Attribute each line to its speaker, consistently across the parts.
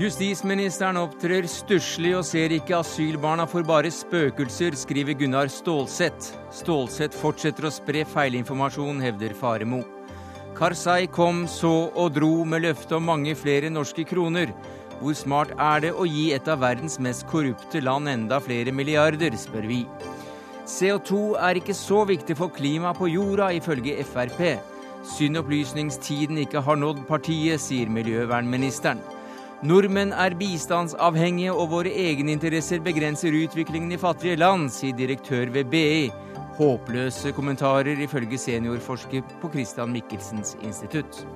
Speaker 1: Justisministeren opptrer stusslig og ser ikke asylbarna for bare spøkelser, skriver Gunnar Stålsett. Stålsett fortsetter å spre feilinformasjon, hevder Faremo. Karzai kom, så og dro med løfte om mange flere norske kroner. Hvor smart er det å gi et av verdens mest korrupte land enda flere milliarder, spør vi. CO2 er ikke så viktig for klimaet på jorda, ifølge Frp. Synd opplysningstiden ikke har nådd partiet, sier miljøvernministeren. Nordmenn er bistandsavhengige, og våre egeninteresser begrenser utviklingen i fattige land, sier direktør ved BI. Håpløse kommentarer, ifølge seniorforsker på Christian Michelsens institutt.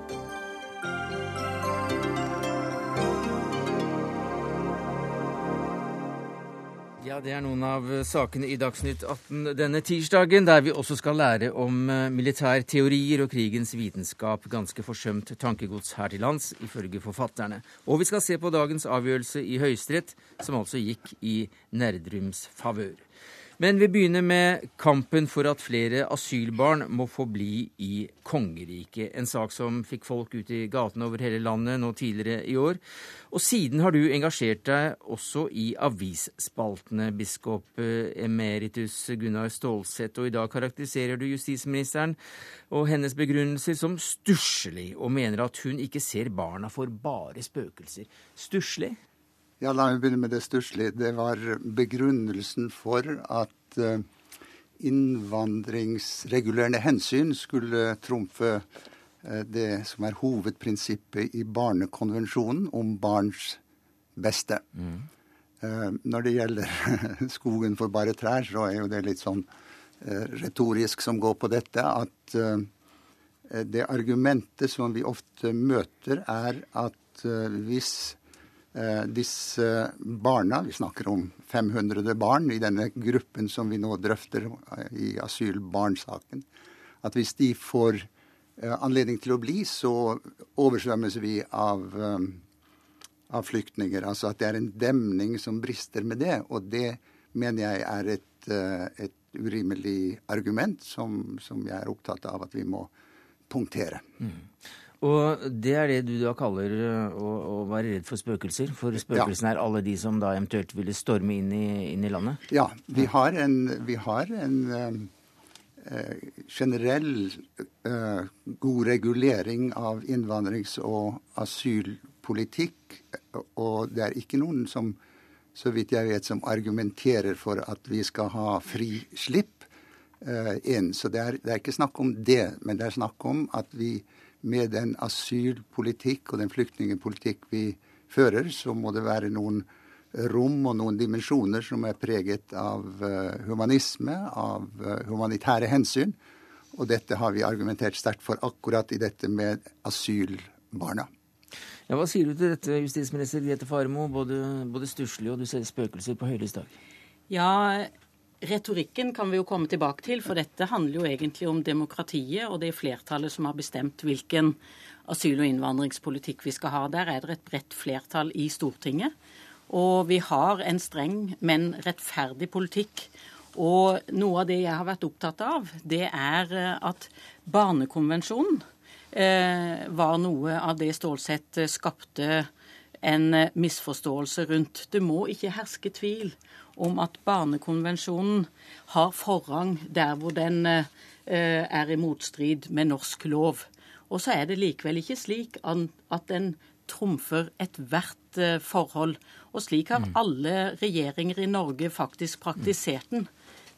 Speaker 1: Ja, Det er noen av sakene i Dagsnytt 18 denne tirsdagen, der vi også skal lære om eh, militærteorier og krigens vitenskap. Ganske forsømt tankegods her til lands, ifølge forfatterne. Og vi skal se på dagens avgjørelse i Høyesterett, som altså gikk i Nerdrums favør. Men vi begynner med kampen for at flere asylbarn må få bli i kongeriket. En sak som fikk folk ut i gatene over hele landet nå tidligere i år. Og siden har du engasjert deg også i avisspaltene, biskop emeritus Gunnar Stålseth. Og i dag karakteriserer du justisministeren og hennes begrunnelser som stusslig, og mener at hun ikke ser barna for bare spøkelser. Stusslig?
Speaker 2: Ja, La meg begynne med det stusslige. Det var begrunnelsen for at uh, innvandringsregulerende hensyn skulle trumfe uh, det som er hovedprinsippet i Barnekonvensjonen om barns beste. Mm. Uh, når det gjelder skogen for bare trær, så er jo det litt sånn retorisk som går på dette, at det argumentet som vi ofte møter, er at hvis Eh, disse barna, vi snakker om 500 barn i denne gruppen som vi nå drøfter eh, i asylbarnsaken, at hvis de får eh, anledning til å bli, så oversvømmes vi av, av flyktninger. Altså at det er en demning som brister med det. Og det mener jeg er et, et urimelig argument som, som, jeg er opptatt av at vi må punktere. Mm.
Speaker 1: Og det er det du da kaller eh, å, å være redd for spøkelser? For spøkelsene ja. er alle de som da eventuelt ville storme inn i, inn i landet?
Speaker 2: Ja, vi har en, vi har en eh, generell eh, god regulering av innvandrings- og asylpolitikk. Og det er ikke noen som, så vidt jeg vet, som argumenterer for at vi skal ha fri slipp uh, inn. Så det er, det er ikke snakk om det, men det er snakk om at vi med den asylpolitikk og den flyktningpolitikk vi fører, så må det være noen rom og noen dimensjoner som er preget av eh, humanisme, av eh, humanitære hensyn. Og dette har vi argumentert sterkt for akkurat i dette med asylbarna.
Speaker 1: Ja, hva sier du til dette, justisminister Grete Faremo? Både, både stusslig og du ser spøkelser på høylys dag.
Speaker 3: Ja, Retorikken kan vi jo komme tilbake til, for dette handler jo egentlig om demokratiet og det flertallet som har bestemt hvilken asyl- og innvandringspolitikk vi skal ha. Der er det et bredt flertall i Stortinget. Og vi har en streng, men rettferdig politikk. Og noe av det jeg har vært opptatt av, det er eh, at Barnekonvensjonen eh, var noe av det Stålsett skapte en misforståelse rundt. Det må ikke herske tvil om at Barnekonvensjonen har forrang der hvor den eh, er i motstrid med norsk lov. Og så er det likevel ikke slik at den trumfer ethvert eh, forhold. Og slik har mm. alle regjeringer i Norge faktisk praktisert den.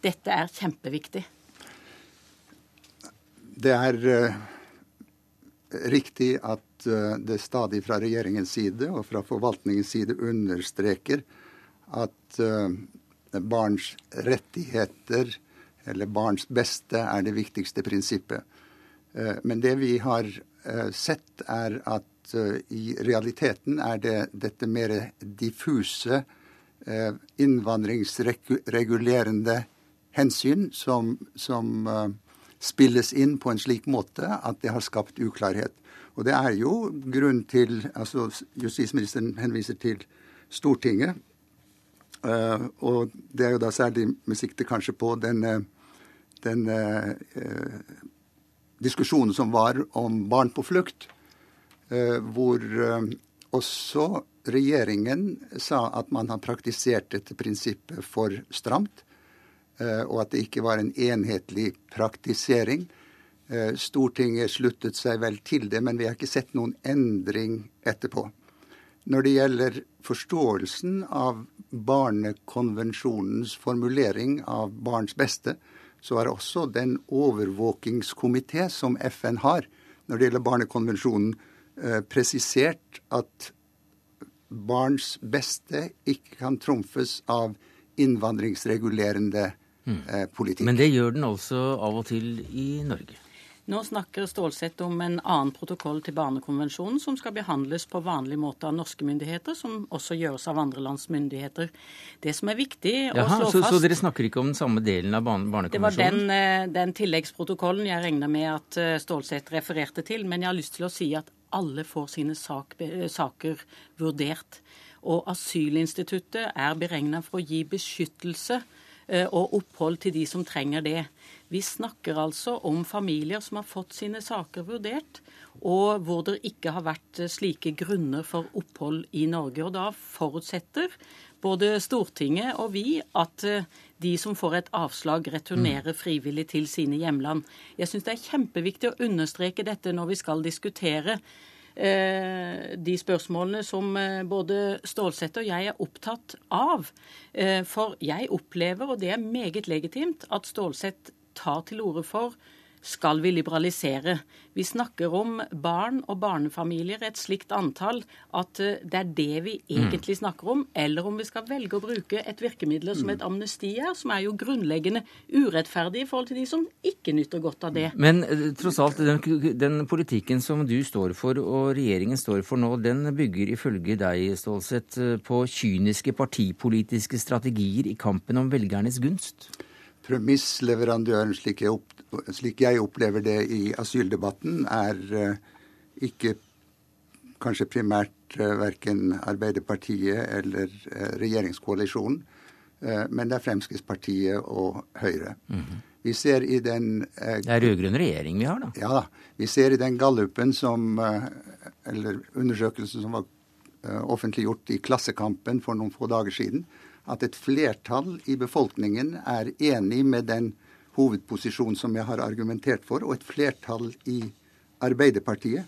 Speaker 3: Dette er kjempeviktig.
Speaker 2: Det er riktig at uh, det stadig fra regjeringens side og fra forvaltningens side understreker at uh, barns rettigheter eller barns beste er det viktigste prinsippet. Uh, men det vi har sett, er at i realiteten er det dette mer diffuse innvandringsregulerende hensyn som, som spilles inn på en slik måte at det har skapt uklarhet. Og det er jo grunn til altså Justisministeren henviser til Stortinget. Uh, og det er jo da særlig med sikte kanskje på den, den uh, diskusjonen som var om barn på flukt, uh, hvor også regjeringen sa at man har praktisert dette prinsippet for stramt, eh, og at det ikke var en enhetlig praktisering. Eh, Stortinget sluttet seg vel til det, men vi har ikke sett noen endring etterpå. Når det gjelder forståelsen av Barnekonvensjonens formulering av barns beste, så er også den overvåkingskomité som FN har når det gjelder Barnekonvensjonen, eh, presisert at barns beste ikke kan trumfes av innvandringsregulerende mm. eh, politikk.
Speaker 1: Men det gjør den altså av og til i Norge?
Speaker 3: Nå snakker Stålsett om en annen protokoll til Barnekonvensjonen som skal behandles på vanlig måte av norske myndigheter, som også gjøres av andre lands myndigheter. Det som er viktig Jaha, å slå
Speaker 1: så,
Speaker 3: fast
Speaker 1: Så dere snakker ikke om den samme delen av Barnekonvensjonen?
Speaker 3: Det var den, eh, den tilleggsprotokollen jeg regner med at eh, Stålsett refererte til. Men jeg har lyst til å si at alle får sine sak, eh, saker vurdert. Og asylinstituttet er beregna for å gi beskyttelse og opphold til de som trenger det. Vi snakker altså om familier som har fått sine saker vurdert, og hvor det ikke har vært eh, slike grunner for opphold i Norge. Og da forutsetter både Stortinget og vi at eh, de som får et avslag, returnerer mm. frivillig til sine hjemland. Jeg syns det er kjempeviktig å understreke dette når vi skal diskutere eh, de spørsmålene som både Stålsett og jeg er opptatt av. For jeg opplever, og det er meget legitimt, at Stålsett tar til orde for skal vi liberalisere. Vi snakker om barn og barnefamilier, et slikt antall, at eh, det er det vi egentlig mm. snakker om. Eller om vi skal velge å bruke et virkemiddel som et amnesti her, som er jo grunnleggende urettferdig i forhold til de som ikke nyter godt av det.
Speaker 1: Men eh, tross alt, den, den politikken som du står for og regjeringen står for nå, den bygger ifølge deg, Stålsett, eh, på kyniske partipolitiske strategier i kampen om velgernes gunst?
Speaker 2: Premissleverandøren, slik jeg, opp, slik jeg, opplever det i asyldebatten, er uh, ikke kanskje primært uh, verken Arbeiderpartiet eller uh, regjeringskoalisjonen, men det er Fremskrittspartiet og Høyre. Mm -hmm. Vi ser i den
Speaker 1: Det er rød-grønn regjering vi har, da?
Speaker 2: Ja da. Vi ser i den gallupen som Eller undersøkelsen som var offentliggjort i Klassekampen for noen få dager siden, at et flertall i befolkningen er enig med den hovedposisjonen som jeg har argumentert for, og et flertall i Arbeiderpartiet.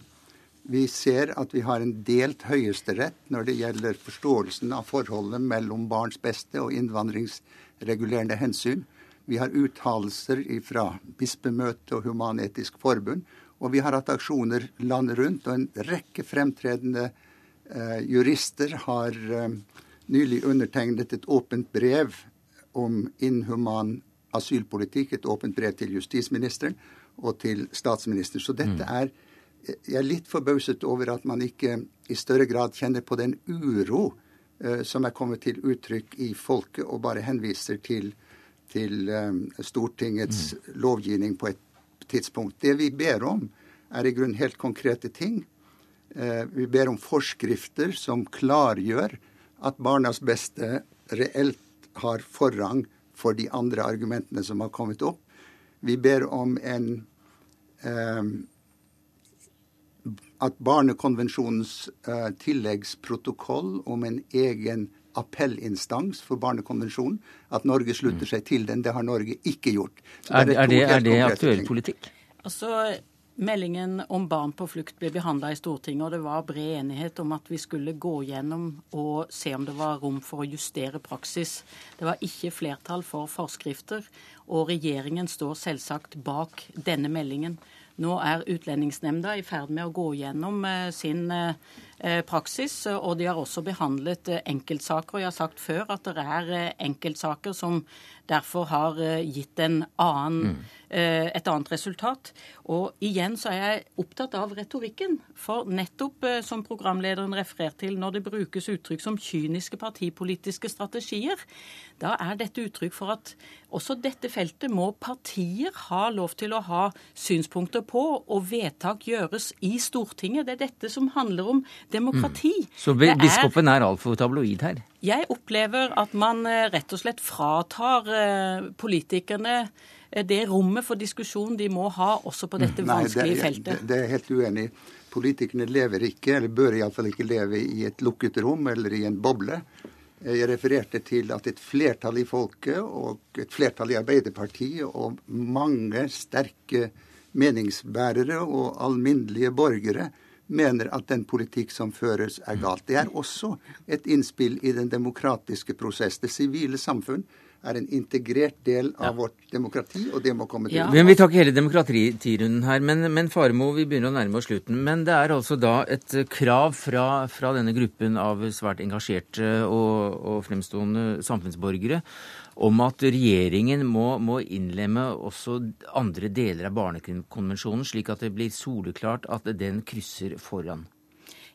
Speaker 2: Vi ser at vi har en delt høyesterett når det gjelder forståelsen av forholdet mellom barns beste og innvandringsregulerende hensyn. Vi har uttalelser fra Bispemøtet og Human-Etisk Forbund. Og vi har hatt aksjoner landet rundt, og en rekke fremtredende eh, jurister har eh, nylig undertegnet et åpent brev om inhuman asylpolitikk, et åpent brev til justisministeren og til statsministeren. Så dette mm. er Jeg er litt forbauset over at man ikke i større grad kjenner på den uro uh, som er kommet til uttrykk i folket, og bare henviser til, til um, Stortingets mm. lovgivning på et tidspunkt. Det vi ber om, er i grunn helt konkrete ting. Uh, vi ber om forskrifter som klargjør at barnas beste reelt har forrang for de andre argumentene som har kommet opp. Vi ber om en eh, at Barnekonvensjonens eh, tilleggsprotokoll om en egen appellinstans for Barnekonvensjonen, at Norge slutter mm. seg til den. Det har Norge ikke gjort.
Speaker 1: Er, er, det, er det aktuell politikk?
Speaker 3: Altså, Meldingen om barn på flukt ble behandla i Stortinget, og det var bred enighet om at vi skulle gå gjennom og se om det var rom for å justere praksis. Det var ikke flertall for forskrifter, og regjeringen står selvsagt bak denne meldingen. Nå er Utlendingsnemnda i ferd med å gå gjennom eh, sin eh, praksis, og de har også behandlet eh, enkeltsaker. Jeg har sagt før at det er enkeltsaker som derfor har gitt en annen mm. Eh, et annet resultat. Og igjen så er jeg opptatt av retorikken. For nettopp eh, som programlederen refererte til, når det brukes uttrykk som kyniske partipolitiske strategier, da er dette uttrykk for at også dette feltet må partier ha lov til å ha synspunkter på, og vedtak gjøres i Stortinget. Det er dette som handler om demokrati. Mm.
Speaker 1: Så biskopen er, er altfor tabloid her?
Speaker 3: Jeg opplever at man eh, rett og slett fratar politikerne det rommet for diskusjon de må ha også på dette vanskelige
Speaker 2: Nei, det,
Speaker 3: feltet.
Speaker 2: Det, det er helt uenig. Politikerne lever ikke, eller bør iallfall ikke leve i et lukket rom eller i en boble. Jeg refererte til at et flertall i folket og et flertall i Arbeiderpartiet og mange sterke meningsbærere og alminnelige borgere mener at den politikk som føres, er galt. Det er også et innspill i den demokratiske prosess. Det sivile samfunn er en integrert del av ja. vårt demokrati, og det må komme til. Ja.
Speaker 1: Men Vi tar ikke hele demokratirunden her, men, men Faremo, vi begynner å nærme oss slutten. Men det er altså da et krav fra, fra denne gruppen av svært engasjerte og, og fremstående samfunnsborgere om at regjeringen må, må, innlemme også andre deler av Barnekonvensjonen, slik at det blir soleklart at den krysser foran.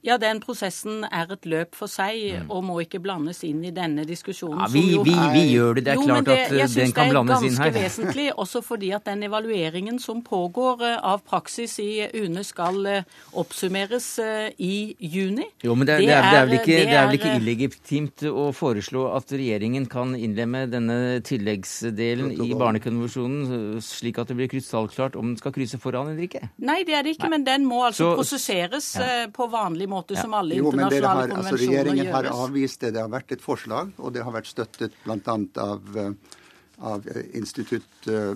Speaker 3: Ja, den prosessen er et løp for seg mm. og må ikke blandes inn i denne diskusjonen.
Speaker 1: Ja, vi, jo, vi, vi, gjør det. Det er jo, klart det, at den kan blandes inn her.
Speaker 3: Jeg syns det er ganske vesentlig, også fordi at den evalueringen som pågår eh, av praksis i UNE skal eh, oppsummeres eh, i juni.
Speaker 1: Jo, men det, det, er, det er, vel ikke, det er vel ikke illegitimt å foreslå at regjeringen kan innlemme denne tilleggsdelen i Barnekonvensjonen slik at det blir krystallklart om den skal krysse foran eller ikke?
Speaker 3: Nei, det er det ikke, Nei. men den må altså Så, prosesseres ja. på vanlig måte måte som alle jo, internasjonale har, konvensjoner altså,
Speaker 2: regjeringen gjøres. Regjeringen har avvist det. Det har vært et forslag, og det har vært støttet bl.a. av eh, av eh, institutt, eh,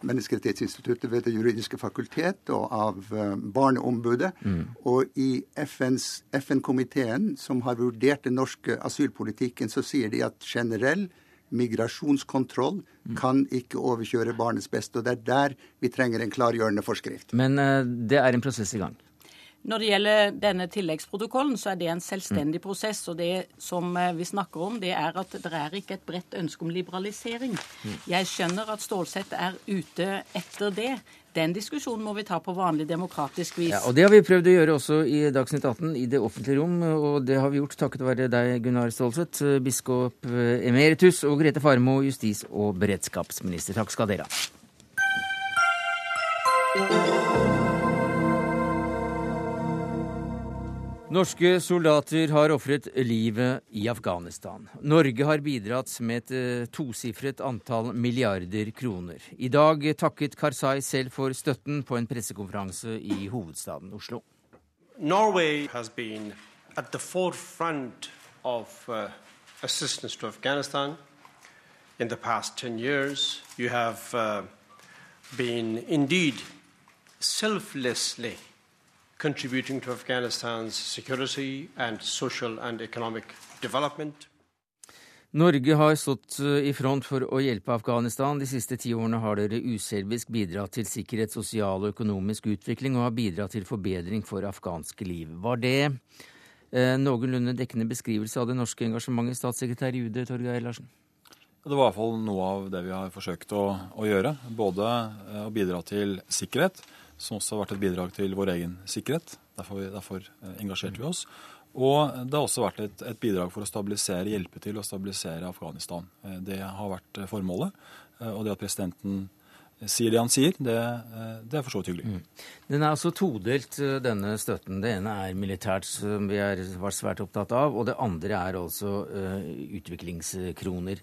Speaker 2: Menneskerettighetsinstituttet ved Det juridiske fakultet og av Barneombudet. Mm. Og i FN-komiteen, som har vurdert den norske asylpolitikken, så sier de at generell migrasjonskontroll mm. kan ikke overkjøre barnets beste. Og det er der vi trenger en klargjørende forskrift.
Speaker 1: Men det er en prosess i gang?
Speaker 3: Når det gjelder denne tilleggsprotokollen, så er det en selvstendig prosess. Og det som eh, vi snakker om, det er at det er ikke et bredt ønske om liberalisering. Jeg skjønner at Stålsett er ute etter det. Den diskusjonen må vi ta på vanlig demokratisk vis.
Speaker 1: Ja, og Det har vi prøvd å gjøre også i Dagsnytt 18 i det offentlige rom. Og det har vi gjort takket være deg, Gunnar Stålsett, biskop emeritus, og Grete Farmo, justis- og beredskapsminister. Takk skal dere ha. Norske soldater har ofret livet i Afghanistan. Norge har bidratt med et eh, tosifret antall milliarder kroner. I dag takket Karzai selv for støtten på en pressekonferanse i hovedstaden Oslo.
Speaker 4: Norway has been at the forefront of uh, Afghanistan in the past 10 years. You have uh, been indeed selflessly contributing to Afghanistan's security and social and economic development.
Speaker 1: Norge har stått eh, i front for å hjelpe Afghanistan. De siste ti årene har dere uselvisk bidratt til sikkerhet, sosial og økonomisk utvikling og har bidratt til forbedring for afghanske liv. Var det eh, noenlunde dekkende beskrivelse av det norske engasjementet, statssekretær i UD Torgeir Larsen?
Speaker 5: Det var i hvert fall noe av det vi har forsøkt å, å gjøre. Både eh, å bidra til sikkerhet, som også har vært et bidrag til vår egen sikkerhet. Derfor, derfor eh, engasjerte vi oss. Og det har også vært et, et, bidrag for å stabilisere, hjelpe til å stabilisere Afghanistan. Eh, det har vært eh, formålet. Og det at presidenten sier det han sier, det, det er for så vidt hyggelig. Mm.
Speaker 1: Den er altså todelt, denne støtten. Det ene er militært, som vi har vært svært opptatt av, og det andre er altså uh, utviklingskroner.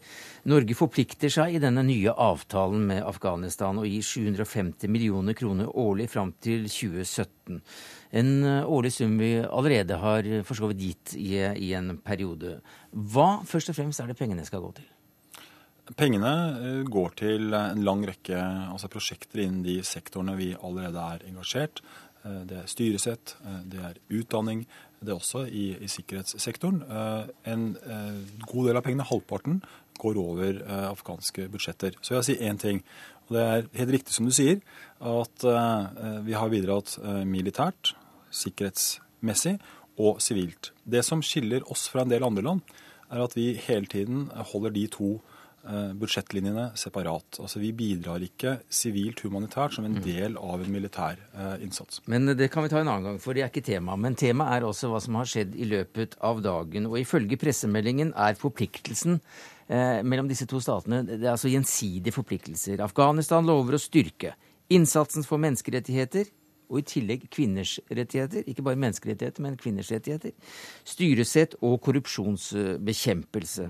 Speaker 1: Norge forplikter seg i denne nye avtalen med Afghanistan å gi 750 millioner kroner årlig fram til 2017. En årlig sum vi allerede har for så vidt gitt i, i en periode. Hva først og fremst er det pengene skal gå til?
Speaker 5: Pengene eh, går til en lang rekke altså prosjekter innen de sektorene vi allerede er engasjert. Eh, det er styresett, eh, det er utdanning, det er også i, i sikkerhetssektoren. En god del av pengene, halvparten, går over afghanske budsjetter. Så jeg vil si én ting. og Det er helt riktig som du sier, at vi har bidratt militært, sikkerhetsmessig og sivilt. Det som skiller oss fra en del andre land, er at vi hele tiden holder de to Eh, budsjettlinjene separat. Altså Vi bidrar ikke sivilt humanitært som en mm. del av en militær eh, innsats.
Speaker 1: Men det kan vi ta en annen gang, for det er ikke tema. Men temaet er også hva som har skjedd i løpet av dagen. Og ifølge pressemeldingen er forpliktelsen eh, mellom disse to statene det er altså gjensidige forpliktelser. Afghanistan lover å styrke innsatsen for menneskerettigheter og i tillegg kvinners rettigheter. Ikke bare menneskerettigheter, men kvinners rettigheter. Styresett og korrupsjonsbekjempelse.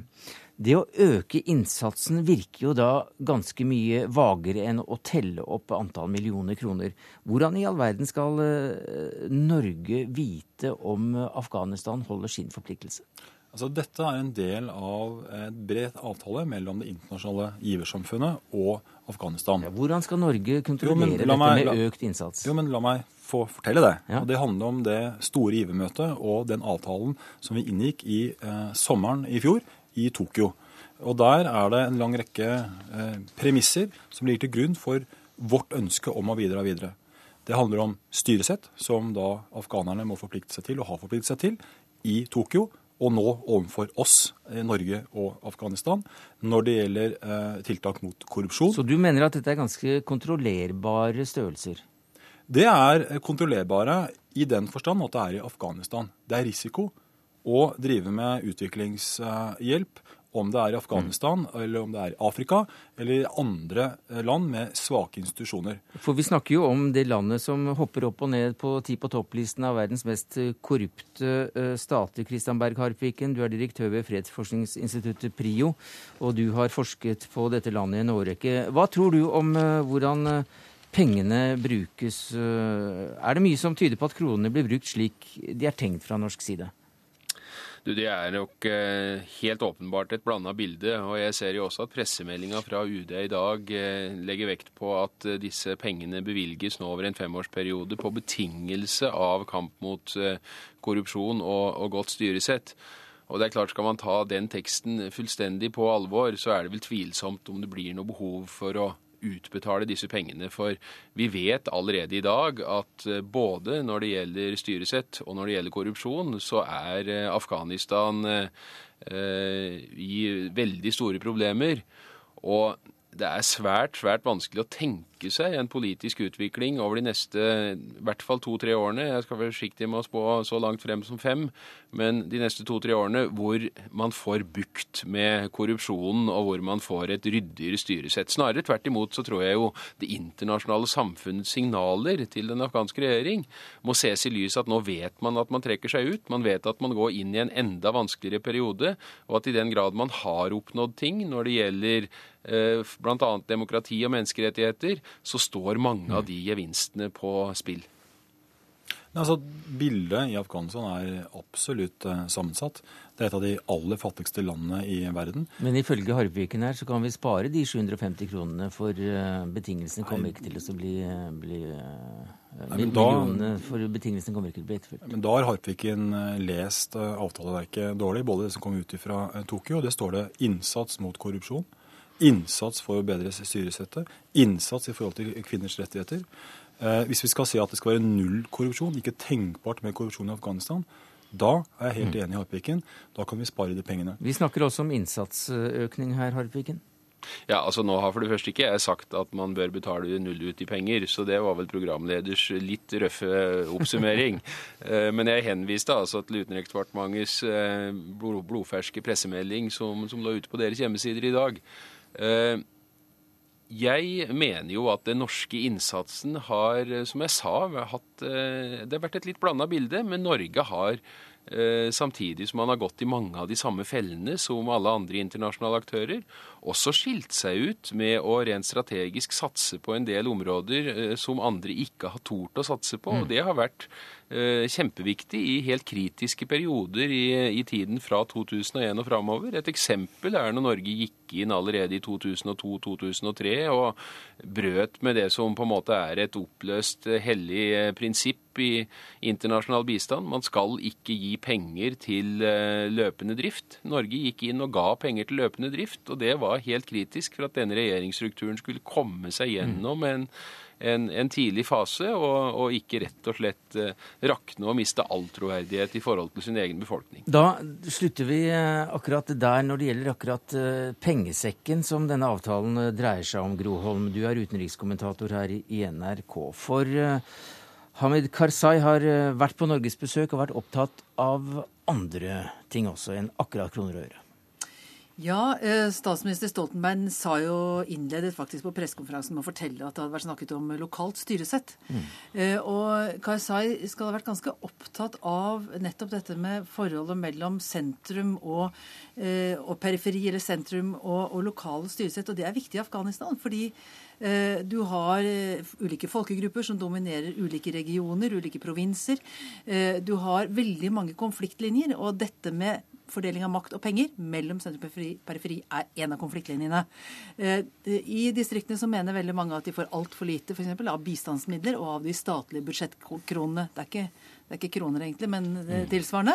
Speaker 1: Det å øke innsatsen virker jo da ganske mye vagere enn å telle opp antall millioner kroner. Hvordan i all verden skal eh, Norge vite om Afghanistan holder sin forpliktelse?
Speaker 5: Altså, dette er en del av et bredt avtale mellom det internasjonale giversamfunnet og Afghanistan.
Speaker 1: Ja, hvordan skal Norge kontrollere jo, meg, dette med økt innsats?
Speaker 5: Jo, men La meg få fortelle det. Ja. Og Det handler om det store givermøtet og den avtalen som vi inngikk i eh, sommeren i fjor i Tokyo. Og Der er det en lang rekke eh, premisser som ligger til grunn for vårt ønske om å bidra videre. Det handler om styresett, som da afghanerne må forplikte seg til og har forpliktet seg til i Tokyo, og nå overfor oss, eh, Norge og Afghanistan, når det gjelder eh, tiltak mot korrupsjon.
Speaker 1: Så du mener at dette er ganske kontrollerbare størrelser?
Speaker 5: Det er kontrollerbare i den forstand at det er i Afghanistan. Det er risiko å drive med utviklingshjelp om det er Afghanistan, mm. eller om det er Afrika, eller andre eh, land med svake institusjoner.
Speaker 1: For vi snakker jo om det landet som hopper opp og ned på ti på topplisten av verdens mest eh, korrupte eh, stater. Kristian Berg Harpviken, du er direktør ved fredsforskningsinstituttet PRIO, og du har forsket på dette landet i en årrekke. Hva tror du om hvordan pengene brukes? Er det mye som tyder på at kronene blir brukt slik de er tenkt fra norsk side?
Speaker 6: Du, Det er nok eh, helt åpenbart et blanda bilde. og Jeg ser jo også at pressemeldinga fra UD i dag eh, legger vekt på at eh, disse pengene bevilges nå over en femårsperiode på betingelse av kamp mot korrupsjon og, og godt styresett. Og det er klart, Skal man ta den teksten fullstendig på alvor, så er det vel tvilsomt om det blir noe behov for å utbetale disse pengene. For vi vet allerede i dag at eh, både når det gjelder styresett og når det gjelder korrupsjon, så er eh, Afghanistan eh, i veldig store problemer. Og det er svært, svært vanskelig å tenke seg en politisk utvikling over de neste i hvert fall to-tre årene. Jeg skal være forsiktig med å spå så langt frem som fem, men de neste to-tre årene hvor man får bukt med korrupsjonen, og hvor man får et ryddigere styresett. Snarere tvert imot så tror jeg jo det internasjonale samfunnets signaler til den afghanske regjering må ses i lys at nå vet man at man trekker seg ut. Man vet at man går inn i en enda vanskeligere periode, og at i den grad man har oppnådd ting når det gjelder Eh, bl.a. demokrati og menneskerettigheter, så står mange av de gevinstene på spill.
Speaker 5: Altså, Bildet i Afghanistan er absolutt eh, sammensatt. Det er et av de aller fattigste landene i verden.
Speaker 1: Men ifølge Harpviken her så kan vi spare de 750 kronene, for uh, betingelsene kommer ikke til å bli, bli uh, Nei, da, for betingelsene kommer ikke til å bli etterfulgt.
Speaker 5: Men da har Harpviken lest avtaleverket dårlig, både det som kom ut fra Tokyo, og det står det 'innsats mot korrupsjon'. Innsats for å bedre styresettet. Innsats i forhold til kvinners rettigheter. Eh, hvis vi skal si at det skal være null korrupsjon, ikke tenkbart med korrupsjon i Afghanistan, da er jeg helt mm. enig i Harpiken. Da kan vi spare de pengene.
Speaker 1: Vi snakker også om innsatsøkning her, Harpiken.
Speaker 6: Ja, altså Nå har for det første ikke jeg sagt at man bør betale null ut i penger, så det var vel programleders litt røffe oppsummering. Eh, men jeg henviste altså til Utenriksdepartementets eh, blodferske pressemelding som, som lå ute på deres hjemmesider i dag. Eh, jeg mener jo at den norske innsatsen har, eh, som jeg sa, hatt, eh, det har vært et litt blanda bilde. Men Norge har, samtidig som man har gått i mange av de samme fellene som alle andre internasjonale aktører, også skilt seg ut med å rent strategisk satse på en del områder som andre ikke har tort å satse på. Og mm. det har vært Eh, kjempeviktig i helt kritiske perioder i, i tiden fra 2001 og framover. Et eksempel er når Norge gikk inn allerede i 2002-2003 og brøt med det som på en måte er et oppløst eh, hellig eh, prinsipp i internasjonal bistand. Man skal ikke gi penger til løpende drift. Norge gikk inn og ga penger til løpende drift, og det var helt kritisk for at denne regjeringsstrukturen skulle komme seg gjennom en en, en tidlig fase, og, og, ikke rett og slett eh, rakne og miste all troverdighet i forhold til sin egen befolkning.
Speaker 1: Da slutter vi eh, akkurat der når det gjelder akkurat eh, pengesekken som denne avtalen dreier seg om, Groholm. Du er utenrikskommentator her i NRK. For Hamid Karzai har vært på norgesbesøk og vært opptatt av andre ting også enn akkurat kroner og øre.
Speaker 7: Ja, eh, statsminister Stoltenberg sa jo innledet faktisk på pressekonferansen med å fortelle at det hadde vært snakket om lokalt styresett. Mm. Og Karzai skal ha vært ganske opptatt av nettopp dette med forholdet mellom sentrum og, og periferi, eller sentrum og, og lokale styresett. Og det er viktig i Afghanistan. fordi du har ulike folkegrupper som dominerer ulike regioner, ulike provinser. Du har veldig mange konfliktlinjer. Og dette med fordeling av makt og penger mellom sentrum og periferi er en av konfliktlinjene. Eh, I distriktene så mener veldig mange at de får altfor lite eksempel, av bistandsmidler og av de statlige budsjettkronene. Det er ikke det er ikke kroner, egentlig, men mm. tilsvarende.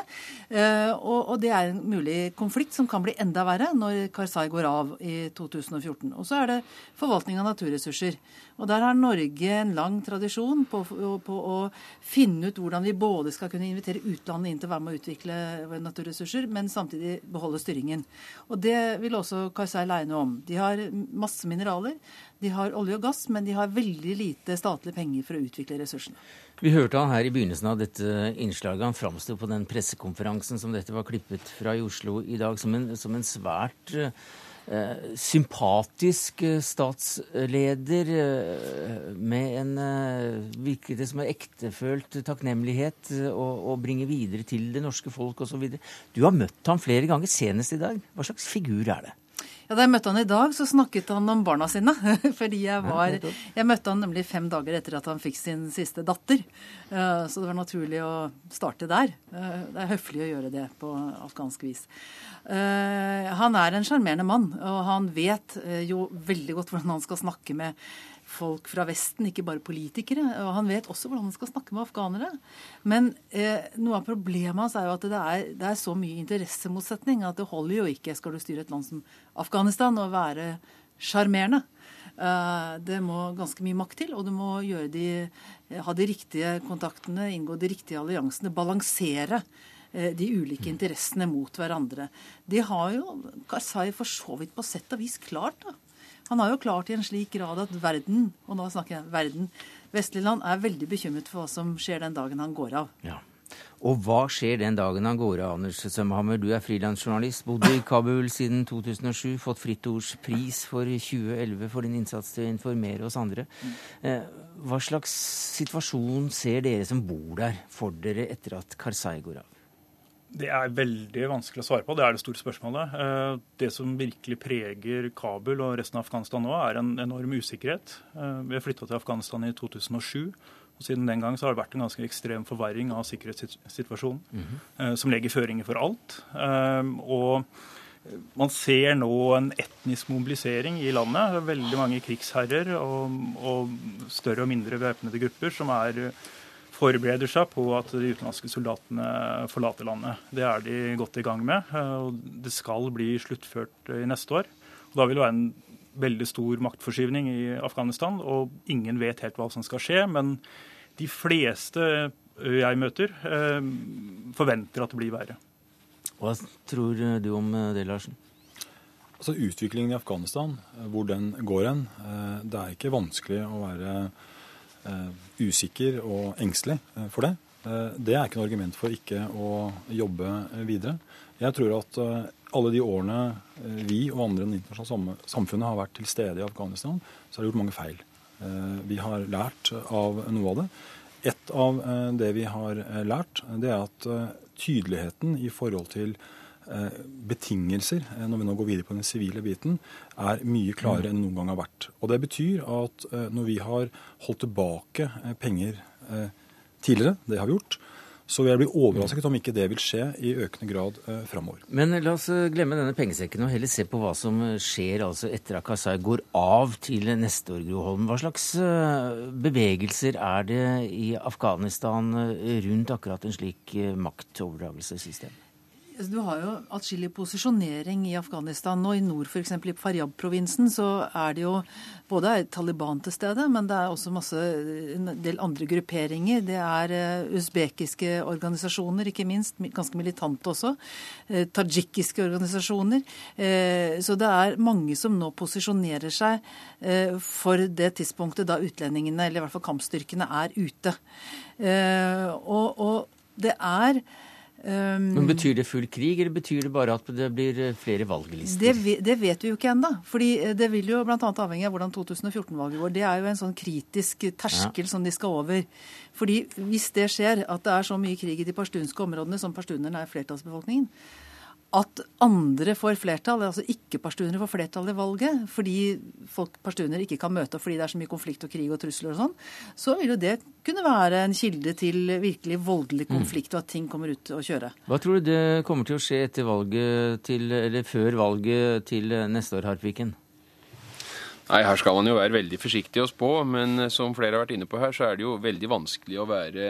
Speaker 7: Eh, og, og, det er en mulig konflikt som kan bli enda verre når Karzai går av i 2014. Og så er det forvaltning av naturressurser. Og der har Norge en lang tradisjon på, på, å finne ut hvordan vi både skal kunne invitere utlandet inn til å være med å utvikle naturressurser, men samtidig beholde styringen. Og det vil også Karzai noe om. De har masse mineraler. De har olje og gass, men de har veldig lite statlige penger for å utvikle ressursene.
Speaker 1: Vi hørte han her i begynnelsen av dette innslaget. Han framsto på den pressekonferansen som dette var klippet fra i Oslo i dag, som en, som en svært eh, sympatisk eh, statsleder eh, med en eh, virket det som en ektefølt takknemlighet å, å bringe videre til det norske folk osv. Du har møtt ham flere ganger, senest i dag. Hva slags figur er det?
Speaker 7: Ja, Da jeg møtte han i dag, så snakket han om barna sine. Fordi jeg var Jeg møtte han nemlig fem dager etter at han fikk sin siste datter. Eh, så det var naturlig å starte der. Eh, det er høflig å gjøre det på afghansk vis. Eh, han er en sjarmerende mann, og han vet jo veldig godt hvordan han skal snakke med folk fra Vesten, ikke bare politikere. Og han vet også hvordan han skal snakke med afghanere. Men eh, noe av problemet hans er jo at det er, det er, så mye interessemotsetning at det holder jo ikke, skal du styre et land som Afghanistan, å være sjarmerende. Eh, det må ganske mye makt til, og du må de, ha de riktige kontaktene, inngå de riktige alliansene, balansere eh, de ulike interessene mot hverandre. Det har jo Karzai for så vidt på sett og vis klart. da. Han har jo klart i en slik grad at verden, og nå snakker jeg verden, vestlige land, er veldig bekymret for hva som skjer den dagen han går av.
Speaker 1: Ja. Og hva skjer den dagen han går av, Anders Sømhammer? Du er frilansjournalist, bodde i Kabul siden 2007, fått Fritt Ords pris for 2011 for din innsats til å informere oss andre. Eh, hva slags situasjon ser dere som bor der, for dere etter at Karzai går av?
Speaker 8: Det er veldig vanskelig å svare på. Det er det store spørsmålet. Eh, det som virkelig preger Kabul og resten av Afghanistan nå, er en enorm usikkerhet. Eh, vi har flytta til Afghanistan i 2007. og Siden den gang så har det vært en ganske ekstrem forverring av sikkerhetssituasjonen, mm -hmm. som legger føringer for alt. Og man ser nå en etnisk mobilisering i landet. Veldig mange krigsherrer og, og større og mindre væpnede grupper som er forbereder seg på at de utenlandske soldatene forlater landet. Det er de godt i gang med. og Det skal bli sluttført i neste år. Og da vil det være en veldig stor maktforskyvning i Afghanistan, og ingen vet helt hva som skal skje. Men de fleste jeg møter, eh, forventer at det blir verre.
Speaker 1: Hva tror du om det, Larsen?
Speaker 5: Altså Utviklingen i Afghanistan, hvor den går hen, eh, det er ikke vanskelig å være Eh, usikker og engstelig eh, for det. Eh, det er ikke noe argument for ikke å jobbe videre. Jeg tror at alle de årene vi og andre i det internasjonale samfunnet har vært til stede i Afghanistan, så har det gjort mange feil. Vi har lært av noe av det. Et av det vi har lært, det er at tydeligheten i forhold til Eh, betingelser eh, når vi nå går videre på den sivile biten, er mye klarere enn noen gang har vært. Og Det betyr at eh, når vi har holdt tilbake penger tidligere, det har vi gjort, så vil jeg bli overrasket om ikke det vil skje i økende grad eh, framover.
Speaker 1: Men la oss glemme denne pengesekken og heller se på hva som skjer altså etter at Kasai går av til neste år, Gro Holm. Hva slags bevegelser er det i Afghanistan rundt akkurat en slik maktoverdragelsessystem?
Speaker 7: Altså, du har jo atskillig posisjonering i Afghanistan. Og i nord, f.eks. i Faryab-provinsen, så er det jo både Taliban til stede, men det er også masse, en del andre grupperinger. Det er uh, usbekiske organisasjoner, ikke minst, ganske militante også. tajikiske tadsjikiske organisasjoner. Uh, så det er mange som nå posisjonerer seg for det tidspunktet da utlendingene, eller i hvert fall kampstyrkene, er ute. og, og det er
Speaker 1: Um, Men Betyr det full krig, eller betyr det bare at det blir eh, flere valglister?
Speaker 7: Det, det vet vi jo ikke ennå. eh, det vil jo bl.a. avhenge av hvordan 2014-valget går. Det er jo en sånn kritisk terskel ja. som de skal over. Fordi hvis det skjer, at det er så mye krig i de pashtunske områdene som pashtunerne er flertallsbefolkningen, at andre får flertall, altså ikke-pashtunere får flertall i valget, fordi folk pashtunere ikke kan møte opp fordi det er så mye konflikt og krig og trusler og sånn, så vil jo det kunne være en kilde til virkelig voldelig mm. konflikt og at ting kommer ut å kjøre.
Speaker 1: Hva tror du det kommer til å skje etter valget til, eller før valget til neste år, Harpviken?
Speaker 6: Nei, Her skal man jo være veldig forsiktig å spå, men som flere har vært inne på her, så er det jo veldig vanskelig å være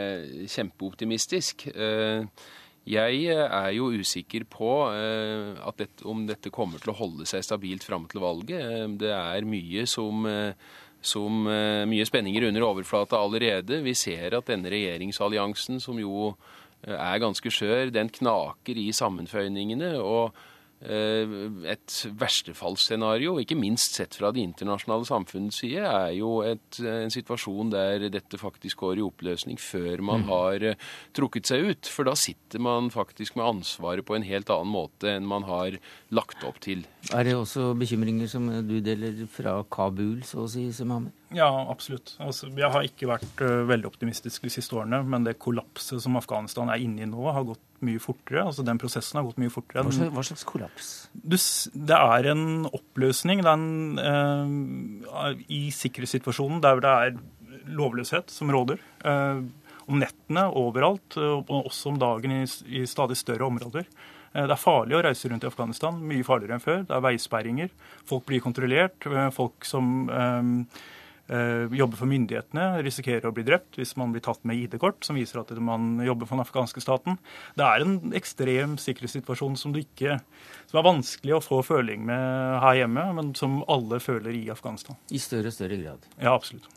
Speaker 6: kjempeoptimistisk. Eh, jeg eh, er jo usikker på eh, dette, om dette kommer til å holde seg stabilt fram til valget. Eh, det er mye som, som mye spenninger under overflata allerede. Vi ser at denne regjeringsalliansen, som jo er ganske skjør, den knaker i sammenføyningene. og et verstefallsscenario, ikke minst sett fra det internasjonale samfunnets side, er jo et, en situasjon der dette faktisk går i oppløsning før man mm. har uh, trukket seg ut. For da sitter man faktisk med ansvaret på en helt annen måte enn man har lagt opp til.
Speaker 1: Er det også bekymringer som du deler fra Kabul, så å si, Semame?
Speaker 8: Ja, absolutt. Altså, jeg har ikke vært uh, veldig optimistisk de siste årene, men det kollapset som Afghanistan er inne i nå, har gått mye fortere. altså Den prosessen har gått mye fortere.
Speaker 1: Hva slags, hva slags kollaps?
Speaker 8: Du, det er en oppløsning det er en, uh, i sikkerhetssituasjonen der det er lovløshet som råder. Uh, om nettene overalt, og også om dagen i, i stadig større områder. Det er farlig å reise rundt i Afghanistan, mye farligere enn før. Det er veisperringer. Folk blir kontrollert. Folk som Eh, jobber for myndighetene, risikerer å bli drept hvis man blir tatt med ID-kort som viser at man jobber for den afghanske staten. Det er en ekstrem sikkerhetssituasjon som, ikke, som er vanskelig å få føling med her hjemme, men som alle føler i Afghanistan.
Speaker 1: I større og større grad?
Speaker 8: Ja, absolutt.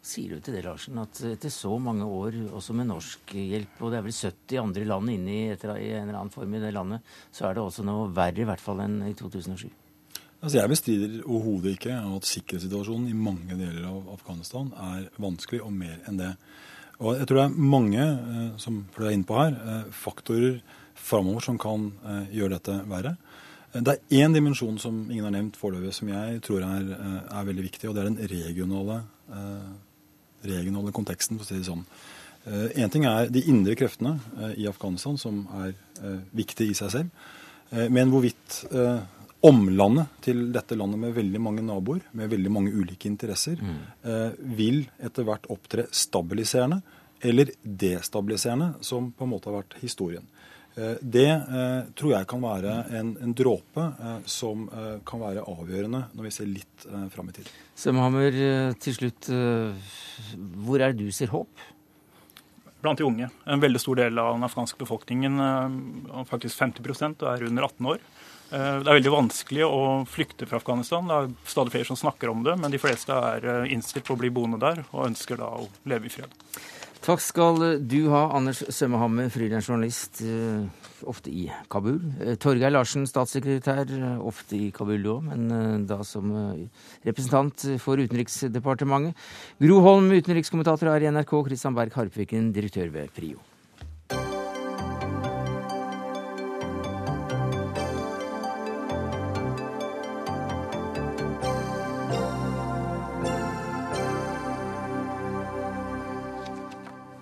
Speaker 1: Sier du til det, Larsen, at etter så mange år, også med norsk hjelp, og det er vel 70 andre land inne i en eller annen form i det landet, så er det også noe verre i hvert fall enn i 2007?
Speaker 5: Altså jeg bestrider overhodet ikke at sikkerhetssituasjonen i mange deler av Afghanistan er vanskelig, og mer enn det. Og jeg tror det er mange, eh, som er inne på her, eh, faktorer framover som kan eh, gjøre dette verre. Det er én dimensjon som ingen har nevnt foreløpig, som jeg tror er, er, veldig viktig, og det er den regionale, regionale konteksten, for å si det sånn. Én ting er de indre kreftene i Afghanistan, som er viktige i seg selv. Men hvorvidt omlandet til dette landet med veldig mange naboer, med veldig mange ulike interesser, mm. eh, vil etter hvert opptre stabiliserende eller destabiliserende, som på en måte har vært historien. Eh, det eh, tror jeg kan være en, en dråpe eh, som eh, kan være avgjørende når vi ser litt eh, fram i tid.
Speaker 1: Semhammer, eh, til slutt, hvor er det du ser håp?
Speaker 8: Blant de unge. En veldig stor del av den afghanske befolkningen, faktisk 50% er under 18 år. Eh, det er veldig vanskelig å flykte fra Afghanistan. Det er stadig flere som snakker om det, men de fleste er eh, innstilt på å bli boende der og ønsker da å leve i fred.
Speaker 1: Takk skal du ha, Anders Sømmehammer, frilansjournalist, eh, ofte i Kabul. Torgeir Larsen, statssekretær, ofte i Kabul òg, men da som representant for Utenriksdepartementet. Gro Holm, utenrikskommentator her i NRK, Kristian Berg Harpviken, direktør ved PRIO.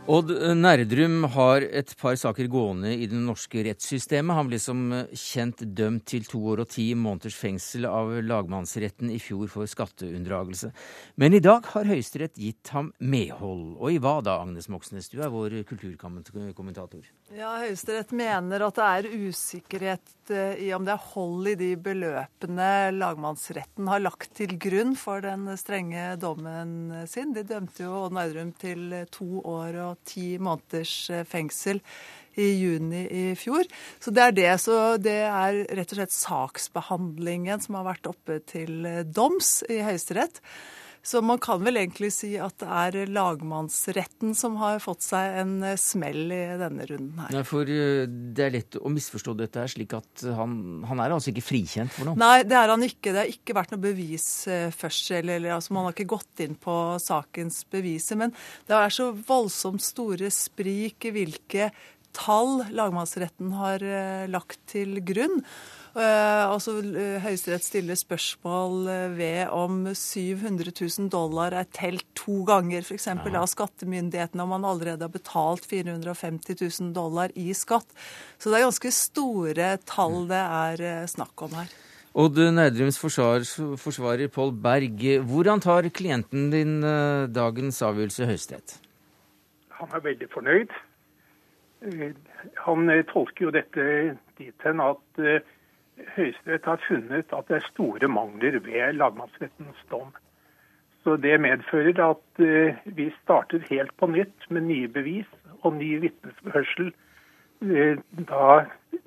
Speaker 1: Odd Nerdrum har et par saker gående i det norske rettssystemet. Han ble som kjent dømt til to år og ti måneders fengsel av lagmannsretten i fjor for skatteunndragelse. Men i dag har Høyesterett gitt ham medhold. Og i hva da, Agnes Moxnes? Du er vår kulturkommentator.
Speaker 9: Ja, Høyesterett mener at det er usikkerhet eh, i om det er hold i de beløpene lagmannsretten har lagt til grunn for den strenge dommen sin. De dømte jo Odd Nerdrum til to år og ti måneders eh, fengsel i juni i fjor. Så det er det. Så det er rett og slett saksbehandlingen som har vært oppe til eh, doms i Høyesterett. Så man kan vel egentlig si at det er lagmannsretten som har fått seg en eh, smell i denne runden her.
Speaker 1: Nei, for eh, det er lett å misforstå dette her, slik at han, han er altså ikke frikjent for noe?
Speaker 9: Nei, det er han ikke. Det har ikke vært noe bevis eh, først. Eller, eller, altså, man har ikke gått inn på sakens beviser. Men det er så voldsomt store sprik i hvilke tall lagmannsretten har lagt til grunn. Altså, Høyesterett stiller spørsmål ved om 700 000 dollar er telt to ganger, f.eks. Ja. av skattemyndighetene, om man allerede har betalt 450 000 dollar i skatt. Så det er ganske store tall det er snakk om her.
Speaker 1: Odd Nerdrums forsvarer, forsvarer Pål Berg, hvordan tar klienten din dagens avgjørelse i Høyesterett?
Speaker 10: Han er veldig fornøyd. Han tolker jo dette dit hen at Høyesterett har funnet at det er store mangler ved lagmannsrettens dom. Så Det medfører at eh, vi starter helt på nytt med nye bevis og ny vitnesførsel eh, da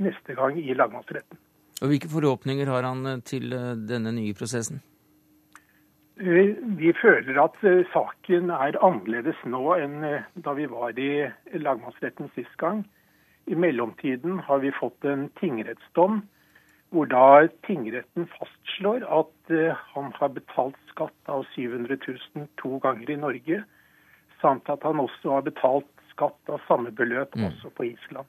Speaker 10: neste gang i lagmannsretten.
Speaker 1: Og Hvilke forhåpninger har han eh, til denne nye prosessen?
Speaker 10: Vi føler at saken er annerledes nå enn da vi var i lagmannsretten sist gang. I mellomtiden har vi fått en tingrettsdom hvor da tingretten fastslår at uh, han har betalt skatt av 700 000 to ganger i Norge, samt at han også har betalt skatt av samme beløp mm. også på Island.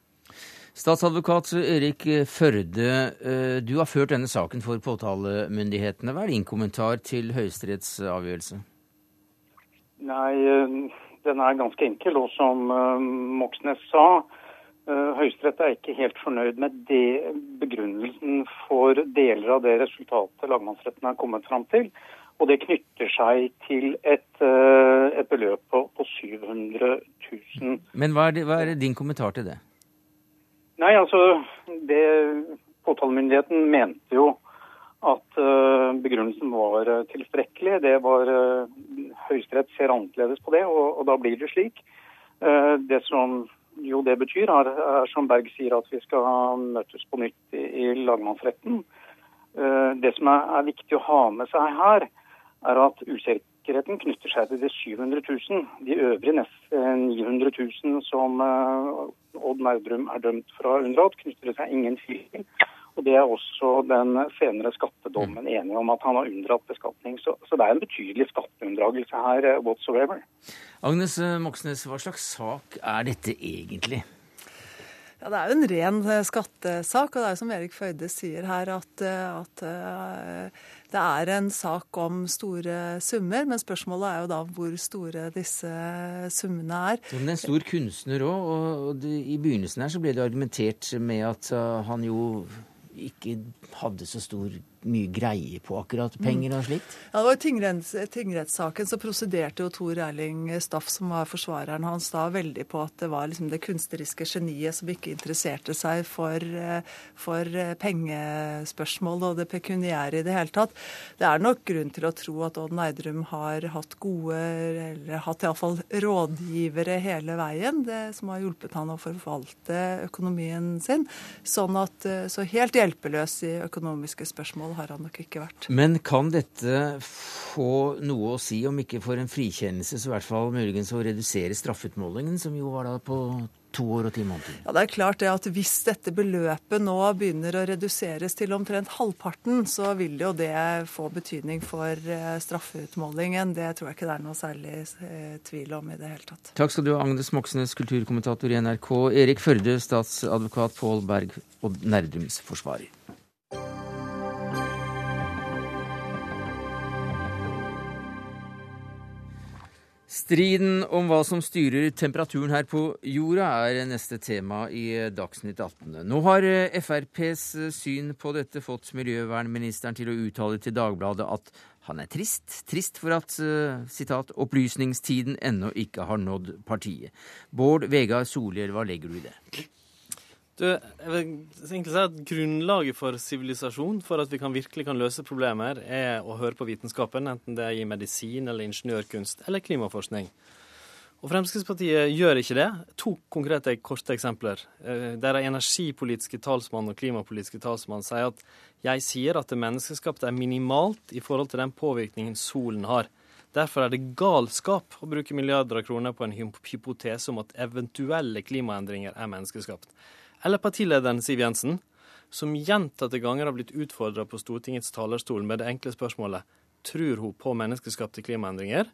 Speaker 1: Statsadvokat Erik Førde, uh, du har ført denne saken for påtalemyndighetene. Hva er din kommentar til Høyesteretts avgjørelse?
Speaker 11: Nei, uh, den er ganske enkel. Og som Moxnes sa, Eh, Høyesterett er ikke helt fornøyd med det, begrunnelsen for deler av det resultatet lagmannsretten har kommet fram til. Og det knytter seg til et, eh, et beløp på, på, 700 000.
Speaker 1: Men hva er, det, hva er, din kommentar til det?
Speaker 11: Nei, altså det, Påtalemyndigheten mente jo at uh, begrunnelsen var tilstrekkelig. Det var uh, Høyesterett ser annerledes på det, og, og da blir det slik. det som jo det betyr, er, er, som Berg sier, at vi skal møtes på nytt i, i lagmannsretten. Uh, det som er, er, viktig å ha med seg her, er at usikkerheten knytter seg til de 700 000. De øvrige nesten 900 000 som uh, Odd Nerdrum er dømt for å ha unndratt, knytter det seg ingen til. Og Det er også den senere skattedommen enig om at han har unndratt beskatning. Så, så det er en betydelig skatteunndragelse her uh, whatsoever.
Speaker 1: Agnes Moxnes, hva slags sak er dette egentlig?
Speaker 9: Ja, Det er jo en ren eh, skattesak, og det er jo som Erik Føyde sier her, at, eh, at det er en sak om store summer. Men spørsmålet er jo da hvor store disse summene er.
Speaker 1: Men det er en stor kunstner òg, og i begynnelsen her så ble det argumentert med at han jo ikke hadde så stor mye greie på akkurat penger og slikt?
Speaker 9: Ja, det var tingretts, Tingrettssaken så prosederte jo Tor Erling Staff, som var forsvareren hans, da veldig på at det var liksom det kunstneriske geniet som ikke interesserte seg for, for pengespørsmål og det pekuniære i det hele tatt. Det er nok grunn til å tro at Odd Neidrum har hatt gode, eller hatt iallfall rådgivere hele veien, det som har hjulpet han å forvalte økonomien sin. Sånn at, så helt hjelpeløs i økonomiske spørsmål har han nok ikke vært.
Speaker 1: Men kan dette få noe å si, om ikke for en frikjennelse, så i hvert fall muligens å redusere straffeutmålingen, som jo var da på to år og ti måneder?
Speaker 9: Ja, det er klart det at Hvis dette beløpet nå begynner å reduseres til omtrent halvparten, så vil jo det få betydning for eh, straffeutmålingen. Det tror jeg ikke det er noe særlig eh, tvil om i det hele tatt.
Speaker 1: Takk skal du ha, Agnes Moxnes, kulturkommentator i NRK, Erik Førde, statsadvokat Pål Berg og Nerdums forsvarer. Striden om hva som styrer temperaturen her på jorda, er neste tema i Dagsnytt 18. Nå har eh, FrPs eh, syn på dette fått miljøvernministeren til å uttale til Dagbladet at han er trist. Trist for at eh, citat, 'opplysningstiden ennå ikke har nådd partiet'. Bård Vegar Solhjell, hva legger du i det?
Speaker 12: Du, jeg vil egentlig si at Grunnlaget for sivilisasjon, for at vi kan, virkelig kan løse problemer, er å høre på vitenskapen, enten det er i medisin eller ingeniørkunst eller klimaforskning. Og Fremskrittspartiet gjør ikke det. To konkrete korte eksempler. Der er energipolitiske talsmann og klimapolitiske talsmann sier at jeg sier at det menneskeskapte er minimalt i forhold til den påvirkningen solen har. Derfor er det galskap å bruke milliarder av kroner på en hypotese om at eventuelle klimaendringer er menneskeskapt. Eller partilederen Siv Jensen, som gjentatte ganger har blitt utfordra på Stortingets talerstol med det enkle spørsmålet tror hun på menneskeskapte klimaendringer.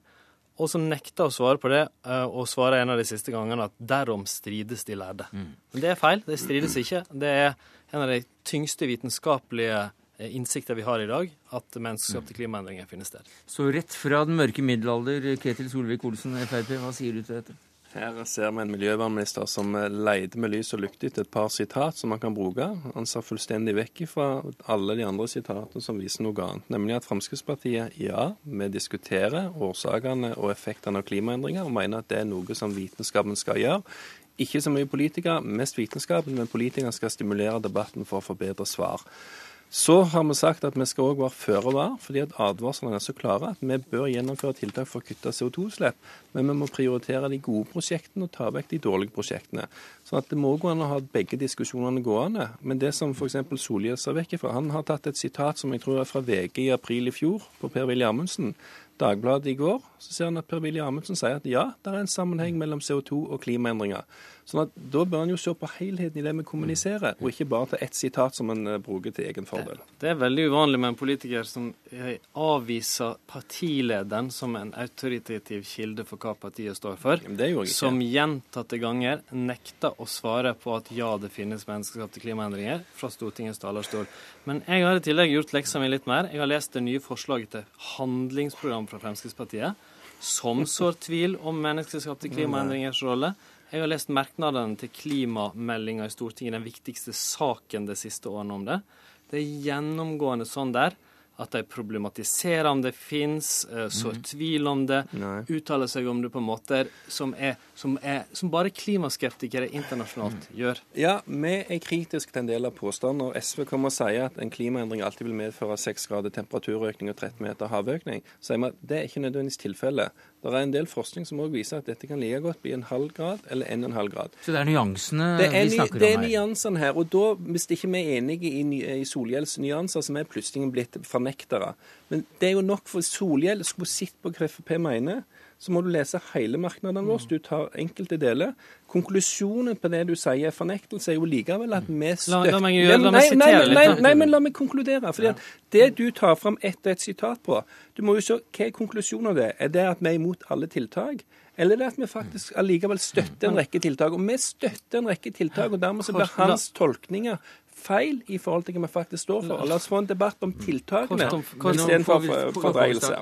Speaker 12: og som nekta å svare på det, eh, og svarer en av de siste gangene at 'derom strides de lærde'. Men det er feil. Det strides ikke. Det er en av de tyngste vitenskapelige eh, innsikter vi har i dag, at menneskeskapte klimaendringer finner sted.
Speaker 1: Så rett fra den mørke middelalder, Ketil Solvik-Olsen, Frp, hva sier du til dette?
Speaker 13: Her ser vi en miljøvernminister som eh, leide med lys og lykte etter et par sitat som han kan bruke. Han ser fullstendig vekk fra alle de andre sitatene som viser noe annet. Nemlig at Fremskrittspartiet, ja, vi diskuterer årsakene og effektene av klimaendringer, og mener at det er noe som vitenskapen skal gjøre. Ikke så mye politikere, mest vitenskapen, men politikerne skal stimulere debatten for å få bedre svar. Så har vi sagt at vi skal òg være føre var, fordi at advarslene er så klare at vi bør gjennomføre tiltak for å kutte CO2-utslipp. Men vi må prioritere de gode prosjektene og ta vekk de dårlige prosjektene. Så at det må gå an å ha begge diskusjonene gående. Men det som f.eks. Solhjell sa vekk ifra, han har tatt et sitat som jeg tror er fra VG i april i fjor, på Per-Willy Amundsen. Dagbladet i går så ser han at Per-Willy Amundsen sier at ja, det er en sammenheng mellom CO2 og klimaendringer. Sånn at Da bør han jo se på helheten i det vi kommuniserer, og ikke bare til ett sitat som han eh, bruker til egen fordel.
Speaker 12: Det er veldig uvanlig med en politiker som eh, avviser partilederen som en autoritativ kilde for hva partiet står for.
Speaker 13: Det.
Speaker 12: Som gjentatte ganger nekter å svare på at ja, det finnes menneskeskapte klimaendringer fra Stortingets talerstol. Men jeg har i tillegg gjort leksa mi litt mer. Jeg har lest det nye forslaget til handlingsprogram fra Fremskrittspartiet, som sår tvil om menneskeskapte klimaendringers rolle. Jeg har lest merknadene til klimameldinga i Stortinget, den viktigste saken de siste årene om det. Det er gjennomgående sånn der at de problematiserer om det fins, sår tvil om det,
Speaker 13: Nei.
Speaker 12: uttaler seg om det på måter som, er, som, er, som bare klimaskeptikere internasjonalt gjør.
Speaker 13: Ja, vi er kritiske til en del av påstandene. Og SV kommer og sier at en klimaendring alltid vil medføre 6 grader temperaturøkning og 13 meter havøkning. Så sier vi at det er ikke nødvendigvis tilfellet. Det er en del forskning som også viser at dette kan like godt bli en halv grad eller en og en halv grad.
Speaker 1: Så det er nyansene
Speaker 13: Det er,
Speaker 1: vi snakker om her?
Speaker 13: det er nyansene her. Og da, hvis ikke vi er enige i, i Solhjells nyanser, så er vi plutselig blitt fornektere. Men det er jo nok for Solhjell skulle sett på hva Frp mener. Så må du lese hele merknaden vår. Du tar enkelte deler. Konklusjonen på det du sier er fornektelse, er jo likevel at vi støtter
Speaker 12: la meg la meg
Speaker 13: nei, nei, nei, nei, men la meg konkludere. fordi at Det du tar fram ett og ett sitat på, du må jo se hva er konklusjonen av det. Er det at vi er imot alle tiltak? Eller er det at vi faktisk allikevel støtter en rekke tiltak? Og vi støtter en rekke tiltak, og dermed så blir hans tolkninger feil i forhold til hva vi faktisk står for. La oss få en debatt om tiltakene istedenfor fordreielse.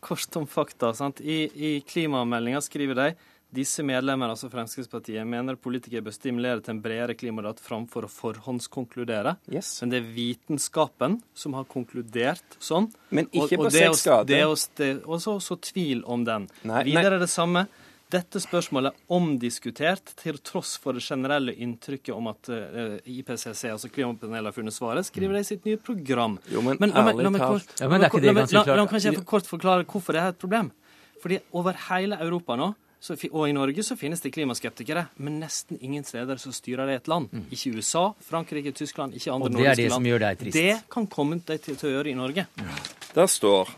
Speaker 12: Kort, om fakta. Sant? I, I klimameldinga skriver de disse medlemmer, altså Fremskrittspartiet, mener politikere bør stimulere til en bredere klimadebatt framfor å forhåndskonkludere.
Speaker 13: Yes.
Speaker 12: Men det er vitenskapen som har konkludert sånn.
Speaker 13: Men ikke på
Speaker 12: og på
Speaker 13: seks grader.
Speaker 12: Det å- det- Og så så tvil om den.
Speaker 13: Nei,
Speaker 12: Videre
Speaker 13: nei.
Speaker 12: er det samme. Dette spørsmålet er omdiskutert til tross for det generelle inntrykket om at eh, IPCC, altså klimapanelet, har funnet svaret, skriver de i sitt nye program.
Speaker 13: Jo, men
Speaker 12: men
Speaker 13: ærlig talt-
Speaker 1: Ja, men det ikke det
Speaker 12: la meg- jeg kort forklare hvorfor det er et problem. Fordi over hele Europa nå, så, og i Norge, så finnes det klimaskeptikere, men nesten ingen steder så styrer det et land. Ikke USA, Frankrike, Tyskland, ikke andre
Speaker 1: nordiske land. Og det er det
Speaker 12: land.
Speaker 1: som gjør deg trist.
Speaker 12: Det kan komme de til, til å gjøre i Norge.
Speaker 13: Der står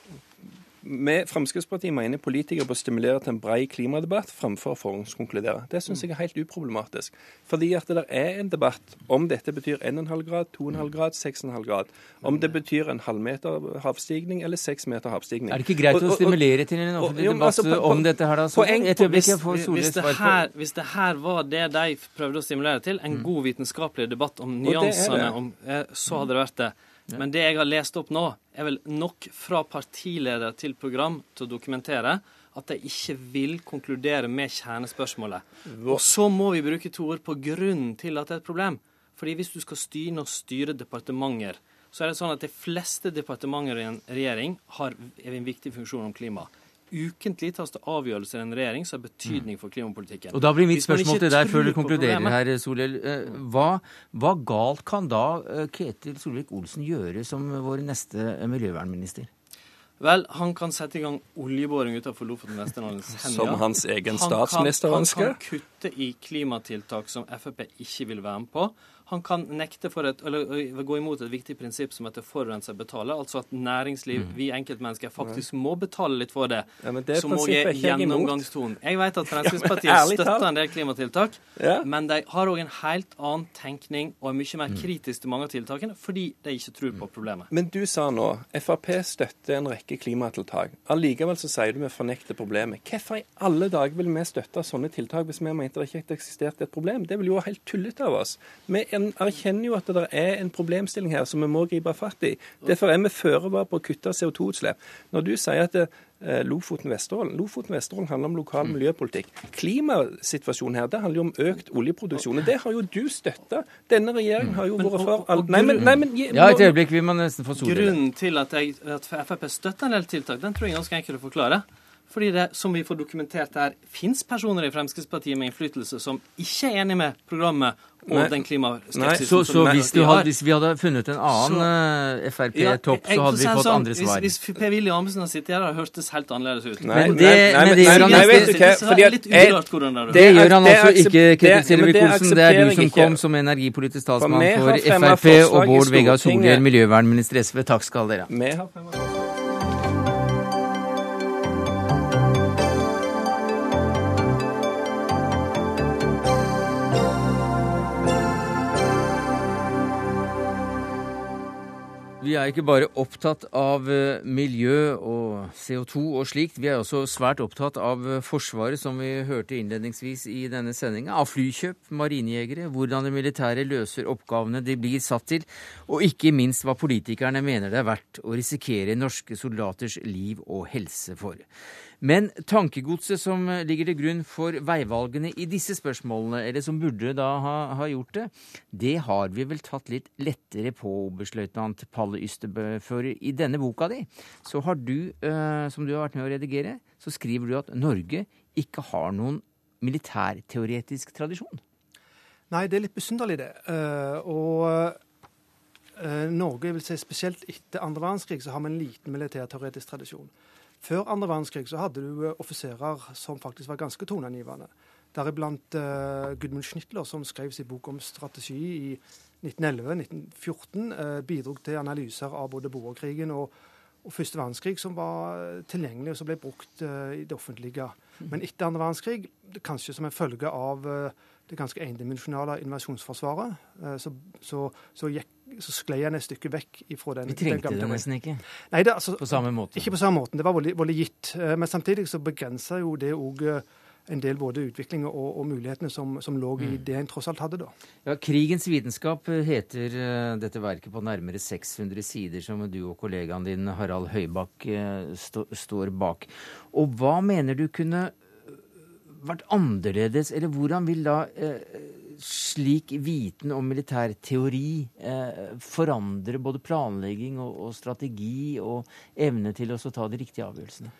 Speaker 13: vi, Fremskrittspartiet mener politikere bør stimulere til en bred klimadebatt fremfor å forhåndskonkludere. Det syns jeg er helt uproblematisk. Fordi at det er en debatt om dette betyr 1,5 grad, 2,5 grad, 6,5 grad. Om det betyr en halvmeter havstigning eller 6 meter havstigning.
Speaker 1: Er det ikke greit
Speaker 13: Og-
Speaker 1: å
Speaker 13: og-
Speaker 1: stimulere til en offentlig
Speaker 13: jo,
Speaker 1: debatt
Speaker 13: altså, på-
Speaker 1: om dette her, da? Så
Speaker 13: poeng-
Speaker 1: et øyeblikk, jeg får Solhjells
Speaker 12: det
Speaker 1: svar på
Speaker 12: her, hvis det her var det de prøvde å stimulere til, en god vitenskapelig debatt om nyansene, om, eh, så hadde det vært det. Men det jeg har lest opp nå, er vel nok fra partileder til program til å dokumentere at de ikke vil konkludere med kjernespørsmålet. Og så må vi bruke to ord på grunnen til at det er et problem. Fordi hvis du skal styre og styre departementer, så er det sånn at de fleste departementer i en regjering har en viktig funksjon om klima. Ukentlig tas det avgjørelser i en regjering som har betydning for klimapolitikken.
Speaker 1: Og da blir mitt spørsmål til deg, før du konkluderer her, Solhjell. Eh, Hva, hva galt kan da eh, Ketil Solvik-Olsen gjøre som vår neste eh, miljøvernminister?
Speaker 12: Vel, han kan sette i gang oljeboring utenfor Lofoten, Vesterålen, Senja.
Speaker 13: Som hans egen statsminister ønsker?
Speaker 12: Han kan kutte i klimatiltak som Frp ikke vil være med på. Han kan nekte for et, eller gå imot et viktig prinsipp som heter forurenser betaler, altså at næringsliv, vi enkeltmennesker, faktisk må betale litt for det.
Speaker 13: Ja, men det
Speaker 12: som òg er gjennomgangstonen. Jeg vet at Fremskrittspartiet
Speaker 13: Ja,
Speaker 12: støtter en del klimatiltak,
Speaker 13: Ja.
Speaker 12: men de har òg en helt annen tenkning og er mye mer kritisk til mange av tiltakene fordi de ikke tror på problemet.
Speaker 13: Men du sa nå Frp støtter en rekke klimatiltak. Allikevel så sier du vi fornekter problemet. Hvorfor i alle dager vil vi støtte sånne tiltak hvis vi mente det ikke eksisterte et problem? Det vil jo være helt tullete av oss. Vi en- erkjenner jo at det er en problemstilling her som vi må gripe fatt i. Derfor er vi føre var på å kutte CO2-utslipp. Når du sier at eh, Lofoten-Vesterålen Lofoten-Vesterålen handler om lokal miljøpolitikk. Klimasituasjonen her det handler jo om økt oljeproduksjon. og Det har jo du støtta. Denne regjeringen har jo vært for alt. Nei, men, nei, men gi-
Speaker 1: Ja, et øyeblikk. Vi må nesten få Solhjell.
Speaker 12: Grunnen til at, jeg, at Frp støtter en del tiltak, den tror jeg er ganske enkel å forklare. Fordi det, som vi får dokumentert her, fins personer i Fremskrittspartiet med innflytelse som ikke er enig med programmet og
Speaker 13: Nei.
Speaker 12: den
Speaker 1: Så,
Speaker 12: klimaskepsisen
Speaker 1: så hvis, du hadde, hvis vi hadde funnet en annen eh, Frp-topp,
Speaker 12: ja,
Speaker 1: så hadde vi fått
Speaker 12: sånn,
Speaker 1: andre svar.
Speaker 12: Hvis, hvis Per-Willy Amundsen hadde sittet her, hadde det hørtes helt annerledes ut.
Speaker 13: Nei,
Speaker 1: Men det-
Speaker 13: nei,
Speaker 1: men det
Speaker 13: nei, nei,
Speaker 1: altså-
Speaker 13: vet du hva,
Speaker 12: Det er
Speaker 13: fordi at
Speaker 12: litt
Speaker 13: jeg-
Speaker 12: hvordan det
Speaker 1: Det gjør han altså ikke,
Speaker 13: det-
Speaker 1: Ketil Solvik-Olsen. Det er du som kom som energipolitisk talsmann for Frp og Bård Vegar. Solhjell, miljøvernminister SV. Takk skal dere ha.
Speaker 13: Vi
Speaker 1: er ikke bare opptatt av eh, miljø og CO2 og slikt, vi er også svært opptatt av eh, Forsvaret, som vi hørte innledningsvis i denne sendinga. Av flykjøp, marinejegere, hvordan det militære løser oppgavene de blir satt til, og ikke minst hva politikerne mener det er verdt å risikere norske soldaters liv og helse for. Men tankegodset som ligger til grunn for veivalgene i disse spørsmålene, eller som burde da ha, ha gjort det, det har vi vel tatt litt lettere på, oberstløytnant Palle Ystebø. For i denne boka di, så har du, eh, som du har vært med å redigere, så skriver du at Norge ikke har noen militærteoretisk tradisjon.
Speaker 14: Nei, det er litt besynderlig, det. Uh, og uh, Norge, jeg vil si spesielt etter andre verdenskrig, så har vi en liten militærteoretisk tradisjon. Før andre verdenskrig så hadde du eh, offiserer som faktisk var ganske toneangivende. Deriblant uh, Gudmund Schnitler, som skrev sin bok om strategi i 1911-1914, uh, bidro til analyser av både boerkrigen og, og første verdenskrig som var tilgjengelig og som ble brukt uh, i det offentlige. Men etter andre verdenskrig, kanskje som en følge av uh, det ganske endimensjonale invasjonsforsvaret, eh, så, så, så, gikk, så sklei han et stykke vekk ifra den
Speaker 1: Vi trengte
Speaker 14: den
Speaker 1: det nesten ikke.
Speaker 14: Nei, det, altså,
Speaker 1: På samme måte.
Speaker 14: Ikke på samme måten. Det var veldig, veldig gitt. Eh, Men samtidig så begrensa jo det òg en del både utvikling og, og mulighetene som, som lå i det en tross alt hadde da.
Speaker 1: Ja, 'Krigens vitenskap' heter eh, dette verket på nærmere 600 sider, som du og kollegaen din Harald Høybakk eh, stå, står bak. Og hva mener du kunne eh, vært annerledes, eller hvordan vil da eh, slik viten om militær teori eh, forandre både planlegging og, og strategi og evne til å ta de riktige avgjørelsene?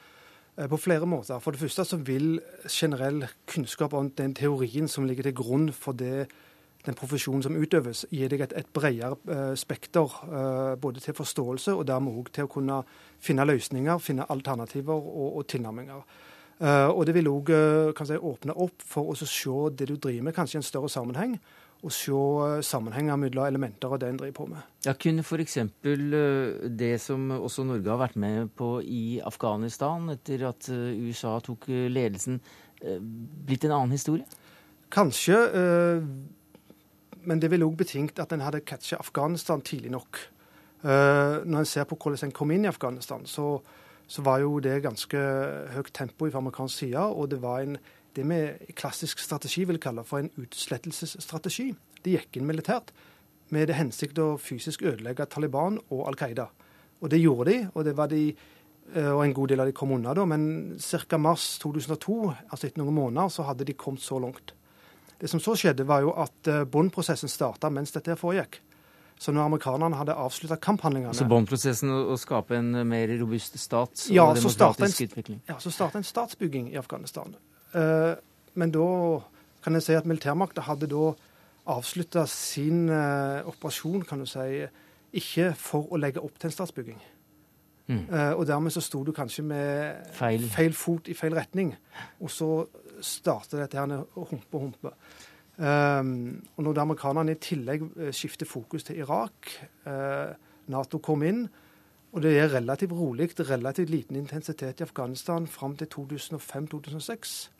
Speaker 14: Eh, På flere måter. For det første så vil generell kunnskap om den teorien som ligger til grunn for det, den profesjonen som utøves, gi deg et, et bredere eh, spekter eh, både til forståelse og dermed òg til å kunne finne løsninger, finne alternativer og, og tilnærminger. Eh, og det vil òg si, åpne opp for å se det du driver med, kanskje i en større sammenheng. Og se eh, sammenhenger mellom elementer av det en driver på med.
Speaker 1: Ja, Kunne f.eks. det som også Norge har vært med på i Afghanistan, etter at eh, USA tok eh, ledelsen, eh, blitt en annen historie?
Speaker 14: Kanskje, eh, men det ville òg betinget at en hadde catcha Afghanistan tidlig nok. Eh, når en ser på hvordan en kom inn i Afghanistan, så, så var jo det ganske høyt tempo fra amerikansk side. Og det var en, det vi klassisk strategi vil kalle for en utslettelsesstrategi. De gikk inn militært med det hensikt å fysisk ødelegge Taliban og Al Qaida. Og det gjorde de, og det var de eh, og en god del av de kom unna da, men ca. mars 2002, altså etter noen måneder, så hadde de kommet så langt. Det som så skjedde, var jo at eh, Bonn-prosessen starta mens dette foregikk. Så når amerikanerne hadde avslutta kamphandlingene
Speaker 1: Altså Bonn-prosessen å, skape en mer robust stat og
Speaker 14: ja, så
Speaker 1: demokratisk
Speaker 14: en,
Speaker 1: utvikling?
Speaker 14: ja, så starta en statsbygging i Afghanistan. Uh, men da kan jeg si at militærmakta hadde da avslutta sin uh, operasjon, kan du si, ikke for å legge opp til en statsbygging.
Speaker 1: Mm.
Speaker 14: Uh, og dermed så sto du kanskje med
Speaker 1: Feil.
Speaker 14: fot i feil retning. Og så starter dette her å humpe og humpe. Um, når amerikanerne i tillegg skifter fokus til Irak, uh, Nato kom inn, og det er relativt rolig, relativt liten intensitet i Afghanistan fram til 2005-2006.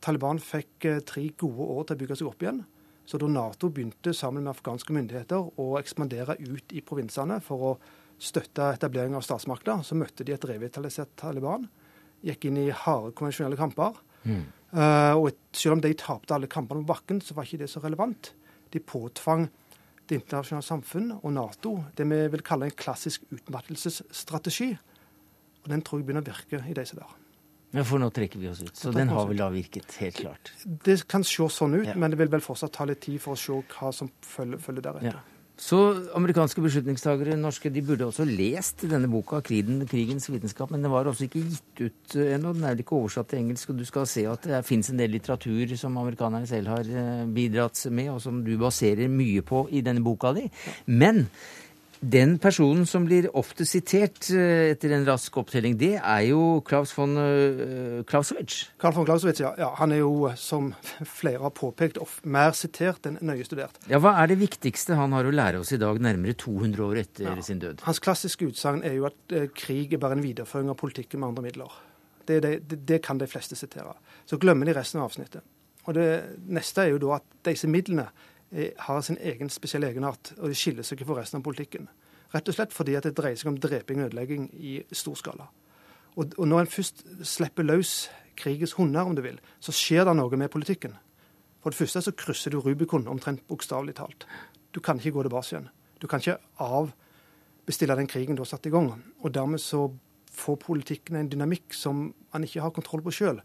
Speaker 14: Taliban fikk uh, tre gode år til å bygge seg opp igjen. Så da Nato begynte sammen med afghanske myndigheter å ekspandere ut i provinsene for å støtte etablering av statsmakter, så møtte de et revitalisert Taliban. Gikk inn i harde konvensjonelle kamper. Mm. Uh, og selv om de tapte alle kampene på bakken, så var ikke det så relevant. De påtvang det internasjonale samfunn og Nato det vi vil kalle en klassisk utmattelsesstrategi. Og den tror jeg begynner å virke i disse dager.
Speaker 1: Ja, for nå trekker vi oss ut. Så den har vel da virket, helt klart.
Speaker 14: Det kan se sånn ut, ja. men det vil vel fortsatt ta litt tid for å se hva som følger, følger deretter. Ja.
Speaker 1: Så amerikanske beslutningstagere norske, de burde også lest denne boka, 'Krigens vitenskap', men den var også ikke gitt ut ennå. Den er vel ikke oversatt til engelsk, og du skal se at det fins en del litteratur som amerikanerne selv har eh, bidratt med, og som du baserer mye på i denne boka di. Men den personen som blir ofte sitert eh, etter en rask opptelling, det er jo Klaus von uh, Clausewitz.
Speaker 14: Karl von Clausewitz, ja. ja. Han er jo, som flere har påpekt, mer sitert enn nøye studert.
Speaker 1: Ja, Hva er det viktigste han har å lære oss i dag, nærmere 200 år etter ja. sin død?
Speaker 14: Hans klassiske utsagn er jo at krig er bare en videreføring av politikken med andre midler. Det, det, det, det, kan de fleste sitere. Så glemmer de resten av avsnittet. Og det neste er jo da at disse midlene Eh, har sin egen spesielle egenart, og de skiller seg ikke fra resten av politikken. Rett og slett fordi at det dreier seg om dreping og ødelegging i stor skala. Og, og når en først slipper løs krigens hunder, om du vil, så skjer det noe med politikken. For det første så krysser du Rubicon omtrent bokstavelig talt. Du kan ikke gå tilbake igjen. Du kan ikke avbestille den krigen du har satt i gang. Og dermed så får politikken en dynamikk som man ikke har kontroll på sjøl.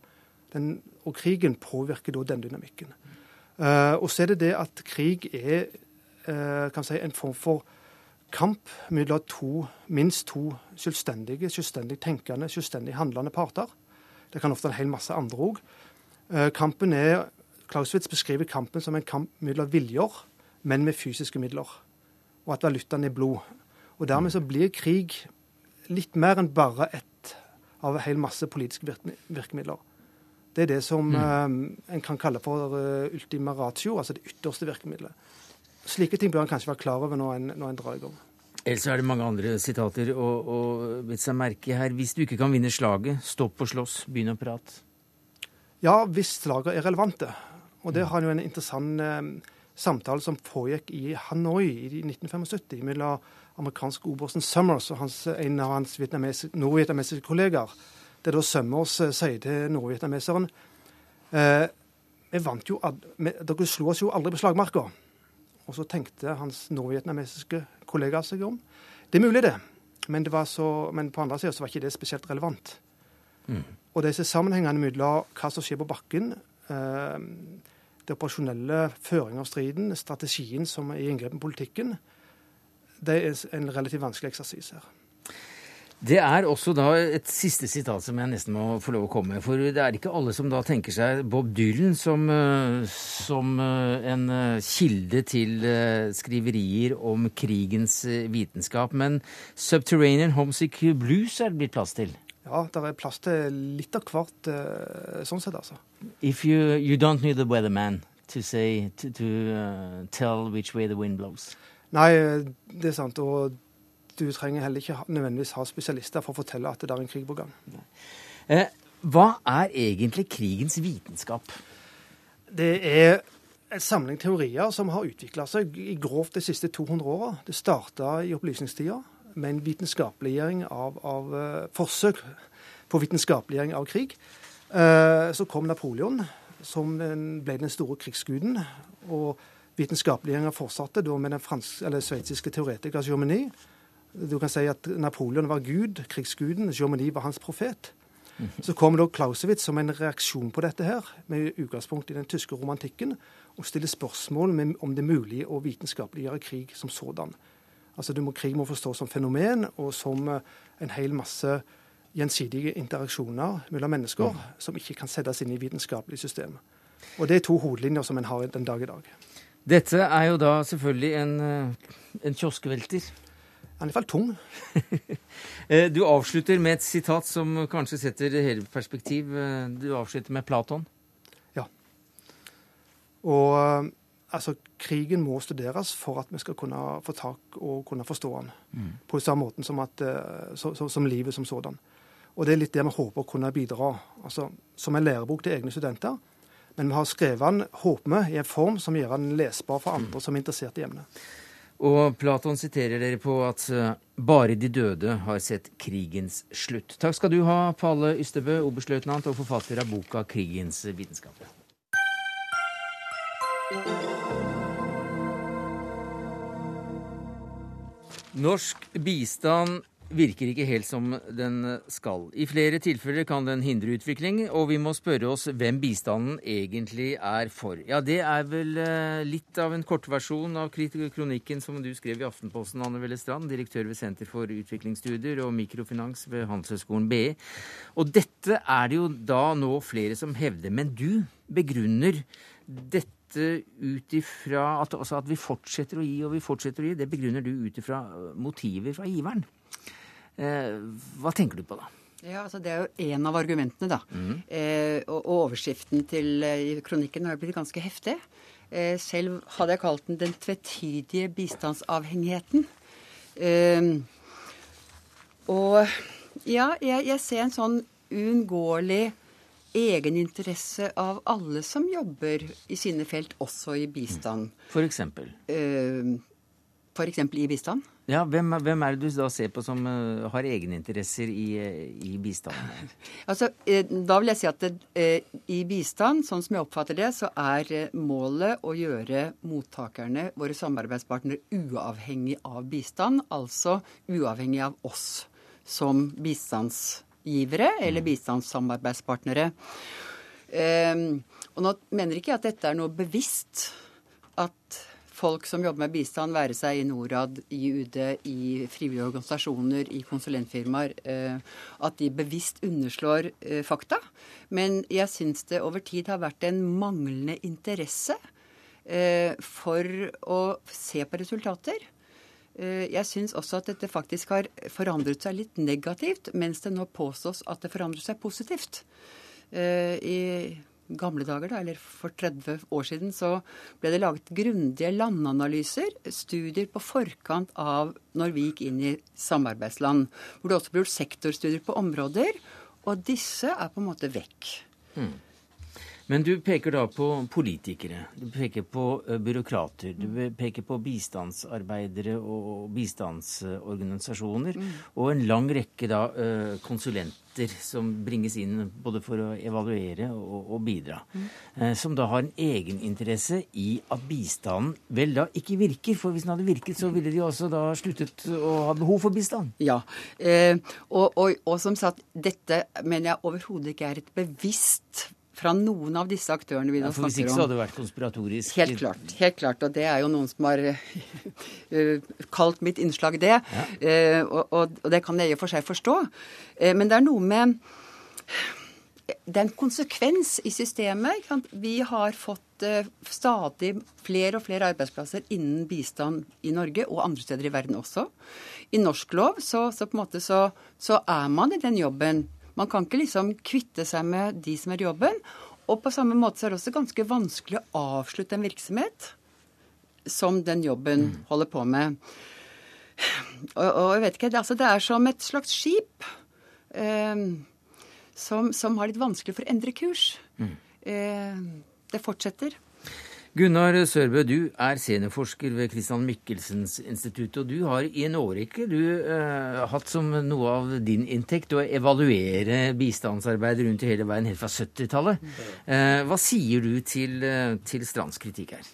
Speaker 14: Og krigen påvirker da den dynamikken. Uh, og så er det det at krig er kan si, en form for kamp mellom to, minst to selvstendige, selvstendig tenkende, selvstendig handlende parter. Det kan ofte en hel masse andre òg. Uh, kampen er beskriver kampen som en kamp mellom viljer, men med fysiske midler. Og at valutaen er blod. Og dermed så blir krig litt mer enn bare ett av en hel masse politiske virkemidler. Det er det som mm. uh, en kan kalle for uh, ultima ratio, altså det ytterste virkemidlet. Slike ting bør en kanskje være klar over når en, når en drar i gang.
Speaker 1: Ellers er det mange andre sitater å, å bitte seg merke her. Hvis du ikke kan vinne slaget, stopp å slåss, begynn å prate.
Speaker 14: Ja, hvis slagene er relevante. Og det har jo en interessant eh, samtale som pågikk i Hanoi i 1975 mellom amerikanske obersten Summers og hans, en av hans nordvietnamesiske kollegaer det da Sømmers eh, sier til nordvietnameseren eh, vi vant jo, Dere slo oss jo aldri på slagmarka. Og så tenkte hans nordvietnamesiske kollega seg om. Det er mulig, det. Men, det så, men på andre sida var ikke det spesielt relevant. Mm. Og disse sammenhengene mellom hva som skjer på bakken, eh, det operasjonelle føringen av striden, strategien som er i inngrep med politikken, det er en relativt vanskelig eksersis her.
Speaker 1: Det er også da et siste sitat som jeg nesten må få lov å komme med. For det er ikke alle som da tenker seg Bob Dylan som, eh, som eh, en eh, kilde til skriverier om krigens vitenskap. Men Subterranean Homesick Blues er det blitt plass til?
Speaker 14: Ja, det er plass til litt av hvert sånn sett, altså.
Speaker 1: If you, you don't need the weatherman to say, to, to uh, tell which way the wind blows.
Speaker 14: Nei, det er sant. og du trenger heller ikke nødvendigvis ha spesialister for å fortelle at det er en krig på gang.
Speaker 1: Eh, hva er egentlig krigens vitenskap?
Speaker 14: Det er en samling teorier som har utvikla seg i grovt de siste 200 åra. Det starta i opplysningstida med en vitenskapeliggjøring av, av uh, forsøk på vitenskapeliggjøring av krig. Uh, så kom Napoleon, som ble den store krigsguden. og Vitenskapeliggjøringa fortsatte da med den sveitsiske teoretiker Germany, du kan si at Napoleon var gud, krigsguden. Germany var hans profet. Så kommer da Clausewitz som en reaksjon på dette her, med utgangspunkt i den tyske romantikken, og stiller spørsmål om det er mulig å vitenskapeliggjøre krig som sådan. Altså må, Krig må forstås som fenomen og som eh, en hel masse gjensidige interaksjoner mellom mennesker mm. som ikke kan settes inn i vitenskapelig system. Og Det er to hovedlinjer som en har den dag i dag.
Speaker 1: Dette er jo da selvfølgelig en, eh, en kioskvelter.
Speaker 14: Han er iallfall tung.
Speaker 1: Eh, du avslutter med et sitat som kanskje setter det hele perspektiv. Eh, du avslutter med Platon.
Speaker 14: Og eh, altså, krigen må studeres for at vi skal kunne få tak og kunne forstå den. Mm. På samme måten som, at, så, så, som livet som sådan. Og det er litt det vi håper å kunne bidra altså, som en lærebok til egne studenter. Men vi har skrevet den, håper vi, i en form som gjør den lesbar for andre som er interessert i emnet.
Speaker 1: Og Platon siterer dere på at eh, bare de døde har sett krigens slutt. Takk skal du ha, Palle Ystebø, oberstløytnant og forfatter av boka 'Krigens vitenskap'. Norsk bistand virker ikke helt som den skal. I flere tilfeller kan den hindre utvikling, og vi må spørre oss hvem bistanden egentlig er for. Ja, det er vel eh, litt av en kortversjon av kronikken som du skrev i Aftenposten, Anne Velle Strand, direktør ved Senter for utviklingsstudier og mikrofinans ved Handelshøyskolen BI. Og dette er det jo da nå flere som hevder. Men du begrunner dette ut ifra at, altså at vi fortsetter å gi og vi fortsetter å gi, det begrunner du ut ifra motiver fra giveren. Eh, hva tenker du på da?
Speaker 15: Ja, altså Det er jo én av argumentene, da. Mm. Eh, og, og, overskriften til eh, kronikken har blitt ganske heftig. Eh, selv hadde jeg kalt den 'Den tvetydige bistandsavhengigheten'. Eh, og ja, jeg, jeg, ser en sånn uunngåelig egeninteresse av alle som jobber i sine felt, også i bistand.
Speaker 1: For eksempel?
Speaker 15: Eh, eksempel i bistand.
Speaker 1: Ja, hvem, hvem, er det du da ser på som uh, har egeninteresser i, i bistanden?
Speaker 15: altså, eh, da vil jeg si at det, eh, i bistand, sånn som jeg oppfatter det, så er målet å gjøre mottakerne, våre samarbeidspartnere, uavhengig av bistand. Altså uavhengig av oss som bistandsgivere eller mm. bistandssamarbeidspartnere. Um, og nå mener ikke jeg at dette er noe bevisst at folk som jobber med bistand, være seg i Norad, i UD, i frivillige organisasjoner, i konsulentfirmaer, eh, at de bevisst underslår eh, fakta. Men jeg syns det over tid har vært en manglende interesse eh, for å se på resultater. Jeg syns også at dette faktisk har forandret seg litt negativt, mens det nå påstås at det forandrer seg positivt. I gamle dager, da, eller for 30 år siden, så ble det laget grundige landanalyser, studier på forkant av når vi gikk inn i samarbeidsland. Hvor det også ble gjort sektorstudier på områder. Og disse er på en måte vekk. Mm.
Speaker 1: Men du peker da på politikere, du peker på eh, byråkrater, du peker på bistandsarbeidere og bistandsorganisasjoner, mm. og en lang rekke da eh, konsulenter som bringes inn både for å evaluere og, bidra. Mm. Eh, som da har en egeninteresse i at bistanden vel da ikke virker. For hvis den hadde virket, så ville de også da sluttet å ha behov for bistand.
Speaker 15: Ja, og, og, og som sagt, dette mener jeg overhodet ikke er et bevisst fra noen av disse aktørene vi nå
Speaker 1: ja, for Hvis ikke så hadde det vært konspiratorisk.
Speaker 15: Helt klart. helt klart, Og det er jo noen som har uh, kalt mitt innslag det. Ja. Uh, og, og, og, det kan jeg i og for seg forstå. Uh, men det er noe med Det er en konsekvens i systemet. Vi har fått stadig flere og flere arbeidsplasser innen bistand i Norge, og andre steder i verden også. I norsk lov så, så på en måte så, så er man i den jobben man kan ikke liksom kvitte seg med de som er i jobben. Og på samme måte så er det også ganske vanskelig å avslutte en virksomhet som den jobben mm. holder på med. Og, og, jeg vet ikke, det, altså det er som et slags skip eh, som, som, har litt vanskelig for å endre kurs. Mm. Eh, det fortsetter.
Speaker 1: Gunnar Sørbø, du er seniorforsker ved Christian Michelsens institutt. Og du har i en årrekke du eh, hatt som noe av din inntekt å evaluere bistandsarbeid rundt i hele verden helt fra 70-tallet. Eh, hva sier du til, eh, til Strands kritikk her?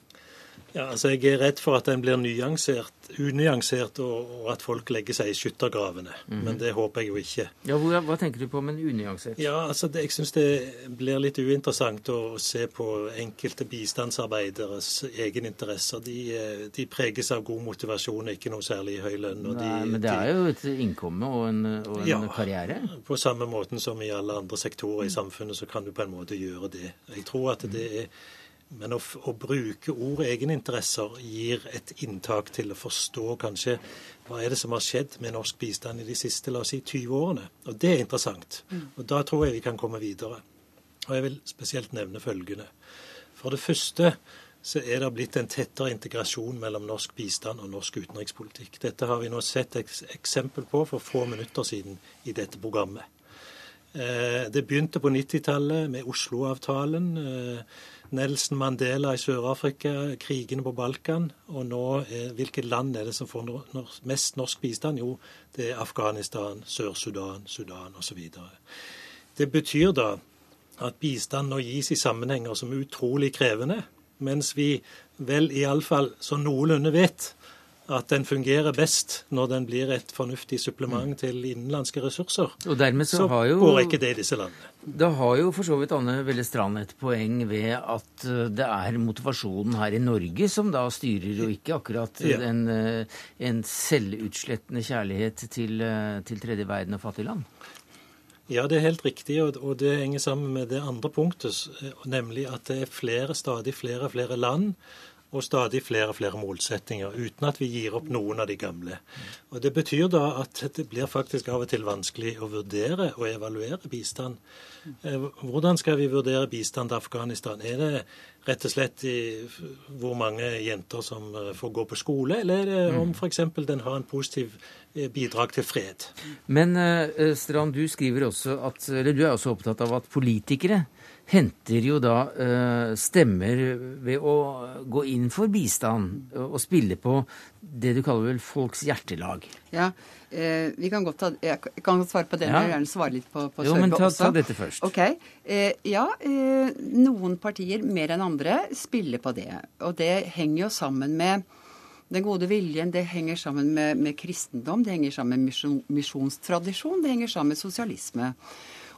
Speaker 16: Ja, altså Jeg er redd for at den blir nyansert, unyansert, og, og at folk legger seg i skyttergravene. Mm -hmm. Men det håper jeg jo ikke.
Speaker 1: Ja, hva, hva tenker du på med unyansert?
Speaker 16: Ja, altså det, Jeg syns det blir litt uinteressant å se på enkelte bistandsarbeideres egeninteresser. De, eh, de preges av god motivasjon ikke noe særlig høy lønn.
Speaker 1: Nei, de, men det er jo et innkomme og en, og en ja, karriere?
Speaker 16: På samme måten som i alle andre sektorer i samfunnet, så kan du på en måte gjøre det. Jeg tror at det er men å, å, bruke ordet egeninteresser gir et inntak til å forstå kanskje hva er det som har skjedd med norsk bistand i de siste la oss si, 20 årene. Og det er interessant. Mm. Og da tror jeg vi kan komme videre. Og jeg vil spesielt nevne følgende. For det første så er det blitt en tettere integrasjon mellom norsk bistand og norsk utenrikspolitikk. Dette har vi nå sett et eksempel på for få minutter siden i dette programmet. Eh, det begynte på 90-tallet med Oslo-avtalen. Eh, Nelson Mandela i Sør-Afrika, krigene på Balkan. Og nå, hvilket land er det som får mest norsk bistand? Jo, det er Afghanistan, Sør-Sudan, Sudan osv. Det betyr da at bistand nå gis i sammenhenger som er utrolig krevende, mens vi vel iallfall så noenlunde vet at den fungerer best når den blir et fornuftig supplement til innenlandske ressurser.
Speaker 1: Og dermed så,
Speaker 16: så
Speaker 1: har jo,
Speaker 16: går ikke det i disse landene.
Speaker 1: Da har jo for så vidt Anne Velle Strand et poeng ved at eh, det er motivasjonen her i Norge som da styrer, og ikke akkurat
Speaker 16: Ja.
Speaker 1: en, eh, en selvutslettende kjærlighet til, eh, til tredje verden og fattige land.
Speaker 16: Ja, det er helt riktig, og det henger sammen med det andre punktet, nemlig at det er flere, stadig flere og flere land og stadig flere og flere målsettinger, uten at vi gir opp noen av de gamle. Og Det betyr da at det blir faktisk av og til vanskelig å vurdere og evaluere bistand. Eh, Hvordan skal vi vurdere bistand til Afghanistan? Er det rett og slett i hvor mange jenter som eh, får gå på skole, eller er det om f.eks. den har en positiv eh, bidrag til fred?
Speaker 1: Men eh, Strand, du skriver også at, eller du er også opptatt av at politikere henter jo da eh, stemmer ved å gå inn for bistand og, spille på det du kaller vel folks hjertelag.
Speaker 15: Ja, eh, vi kan godt ta, Jeg kan godt svare på det, men
Speaker 1: Ja.
Speaker 15: jeg vil gjerne svare litt på, på
Speaker 1: Jo, men ta- ta dette først.
Speaker 15: Ok, eh, Ja, eh, noen partier mer enn andre spiller på det. Og det henger jo sammen med den gode viljen, det henger sammen med, med kristendom, det henger sammen med misjon, misjonstradisjon, det henger sammen med sosialisme.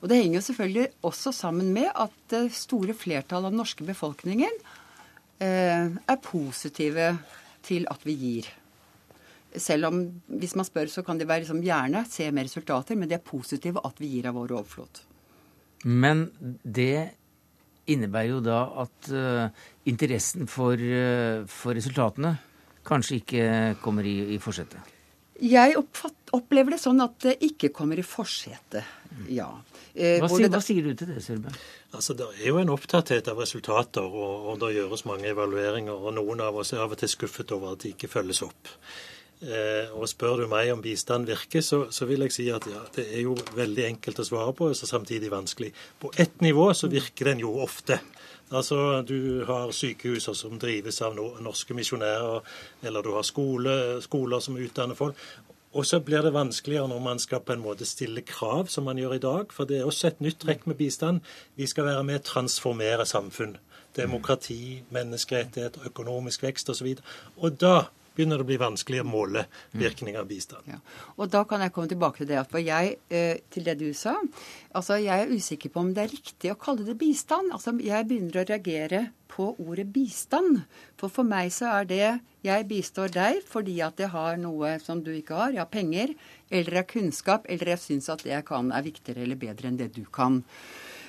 Speaker 15: Og det henger jo selvfølgelig også sammen med at det store flertallet av den norske befolkningen eh, er positive til at vi gir. Selv om hvis man spør, så kan de være liksom, gjerne se mer resultater, men de er positive at vi gir av vår overflod.
Speaker 1: Men det innebærer jo da at uh, interessen for, uh, for resultatene kanskje ikke kommer i, i forsetet.
Speaker 15: Jeg oppfatt, opplever det sånn at det ikke kommer i forsetet, ja. Eh,
Speaker 1: Hva sier, hva sier du til det, Sølve?
Speaker 16: Altså, Det er jo en opptatthet av resultater, og, og det gjøres mange evalueringer. og Noen av oss er av og til skuffet over at de ikke følges opp. Eh, og Spør du meg om bistand virker, så, så vil jeg si at ja, det er jo veldig enkelt å svare på, og så samtidig vanskelig. På ett nivå så virker den jo ofte. Altså, Du har sykehus som drives av norske misjonærer, eller du har skole, skoler som utdanner folk. Og så blir det vanskeligere når man skal på en måte stille krav, som man gjør i dag. For det er også et nytt trekk med bistand. Vi skal være med å transformere samfunn. Demokrati, menneskerettighet, økonomisk vekst osv. Og, og da begynner det å bli vanskelig å måle virkninger av bistand.
Speaker 15: Og da kan jeg komme tilbake til det. for jeg, eh, til det du sa. Altså, Jeg er usikker på om det er riktig å kalle det bistand. Altså, Jeg begynner å reagere på ordet bistand. For for meg så er det jeg bistår deg fordi at jeg har noe som du ikke har. Jeg har penger, eller jeg har kunnskap, eller jeg syns at det jeg kan er viktigere eller bedre enn det du kan.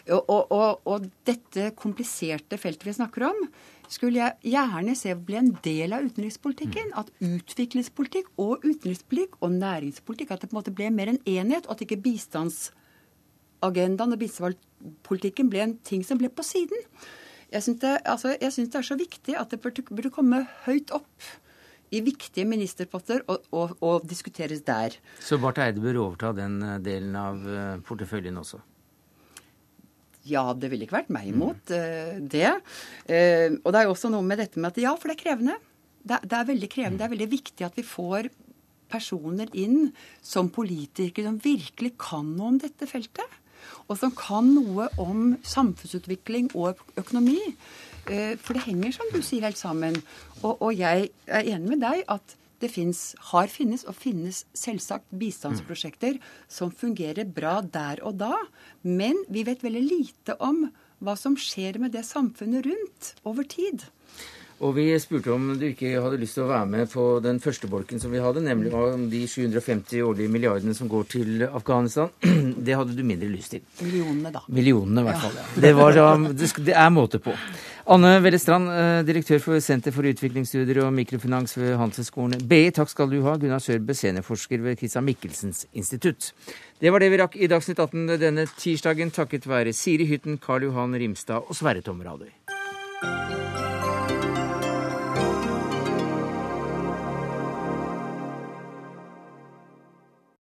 Speaker 15: Og, og, og, og dette kompliserte feltet vi snakker om, skulle jeg gjerne se bli en del av utenrikspolitikken. At utviklingspolitikk og utenrikspolitikk og næringspolitikk at det på en måte ble mer en enhet, og at ikke bistandsagendaen og bistandspolitikken ble en ting som ble på siden. Jeg syns det, altså, det er så viktig at det burde, komme høyt opp i viktige ministerposter og, og, og diskuteres der.
Speaker 1: Så Barth Eide bør overta den eh, delen av eh, porteføljen også?
Speaker 15: Ja, det ville ikke vært meg imot mm. det. Eh, og det er jo også noe med dette med at ja, for det er krevende. Det, er- det er veldig krevende. Det er veldig viktig at vi får personer inn som politikere som virkelig kan noe om dette feltet. Og som kan noe om samfunnsutvikling og økonomi. Eh, for det henger, som du sier, helt sammen. Og, og jeg er enig med deg at det finnes, har finnes og finnes selvsagt bistandsprosjekter som fungerer bra der og da, men vi vet veldig lite om hva som skjer med det samfunnet rundt over tid.
Speaker 1: Og vi spurte om du ikke hadde lyst til å være med på den første bolken som vi hadde, nemlig om de 750 årlige milliardene som går til Afghanistan. Det hadde du mindre lyst til.
Speaker 15: Millionene, da.
Speaker 1: Millionene, i hvert fall. Ja. Det, var det, er måte på. Anne Vellestrand, Strand, direktør for Senter for utviklingsstudier og mikrofinans ved Handelshøyskolen BI. Takk skal du ha. Gunnar Sørbø, seniorforsker ved Christian Michelsens institutt. Det var det vi rakk i Dagsnytt 18 denne tirsdagen, takket være Siri Hytten, Karl Johan Rimstad og Sverre Tom Radøy.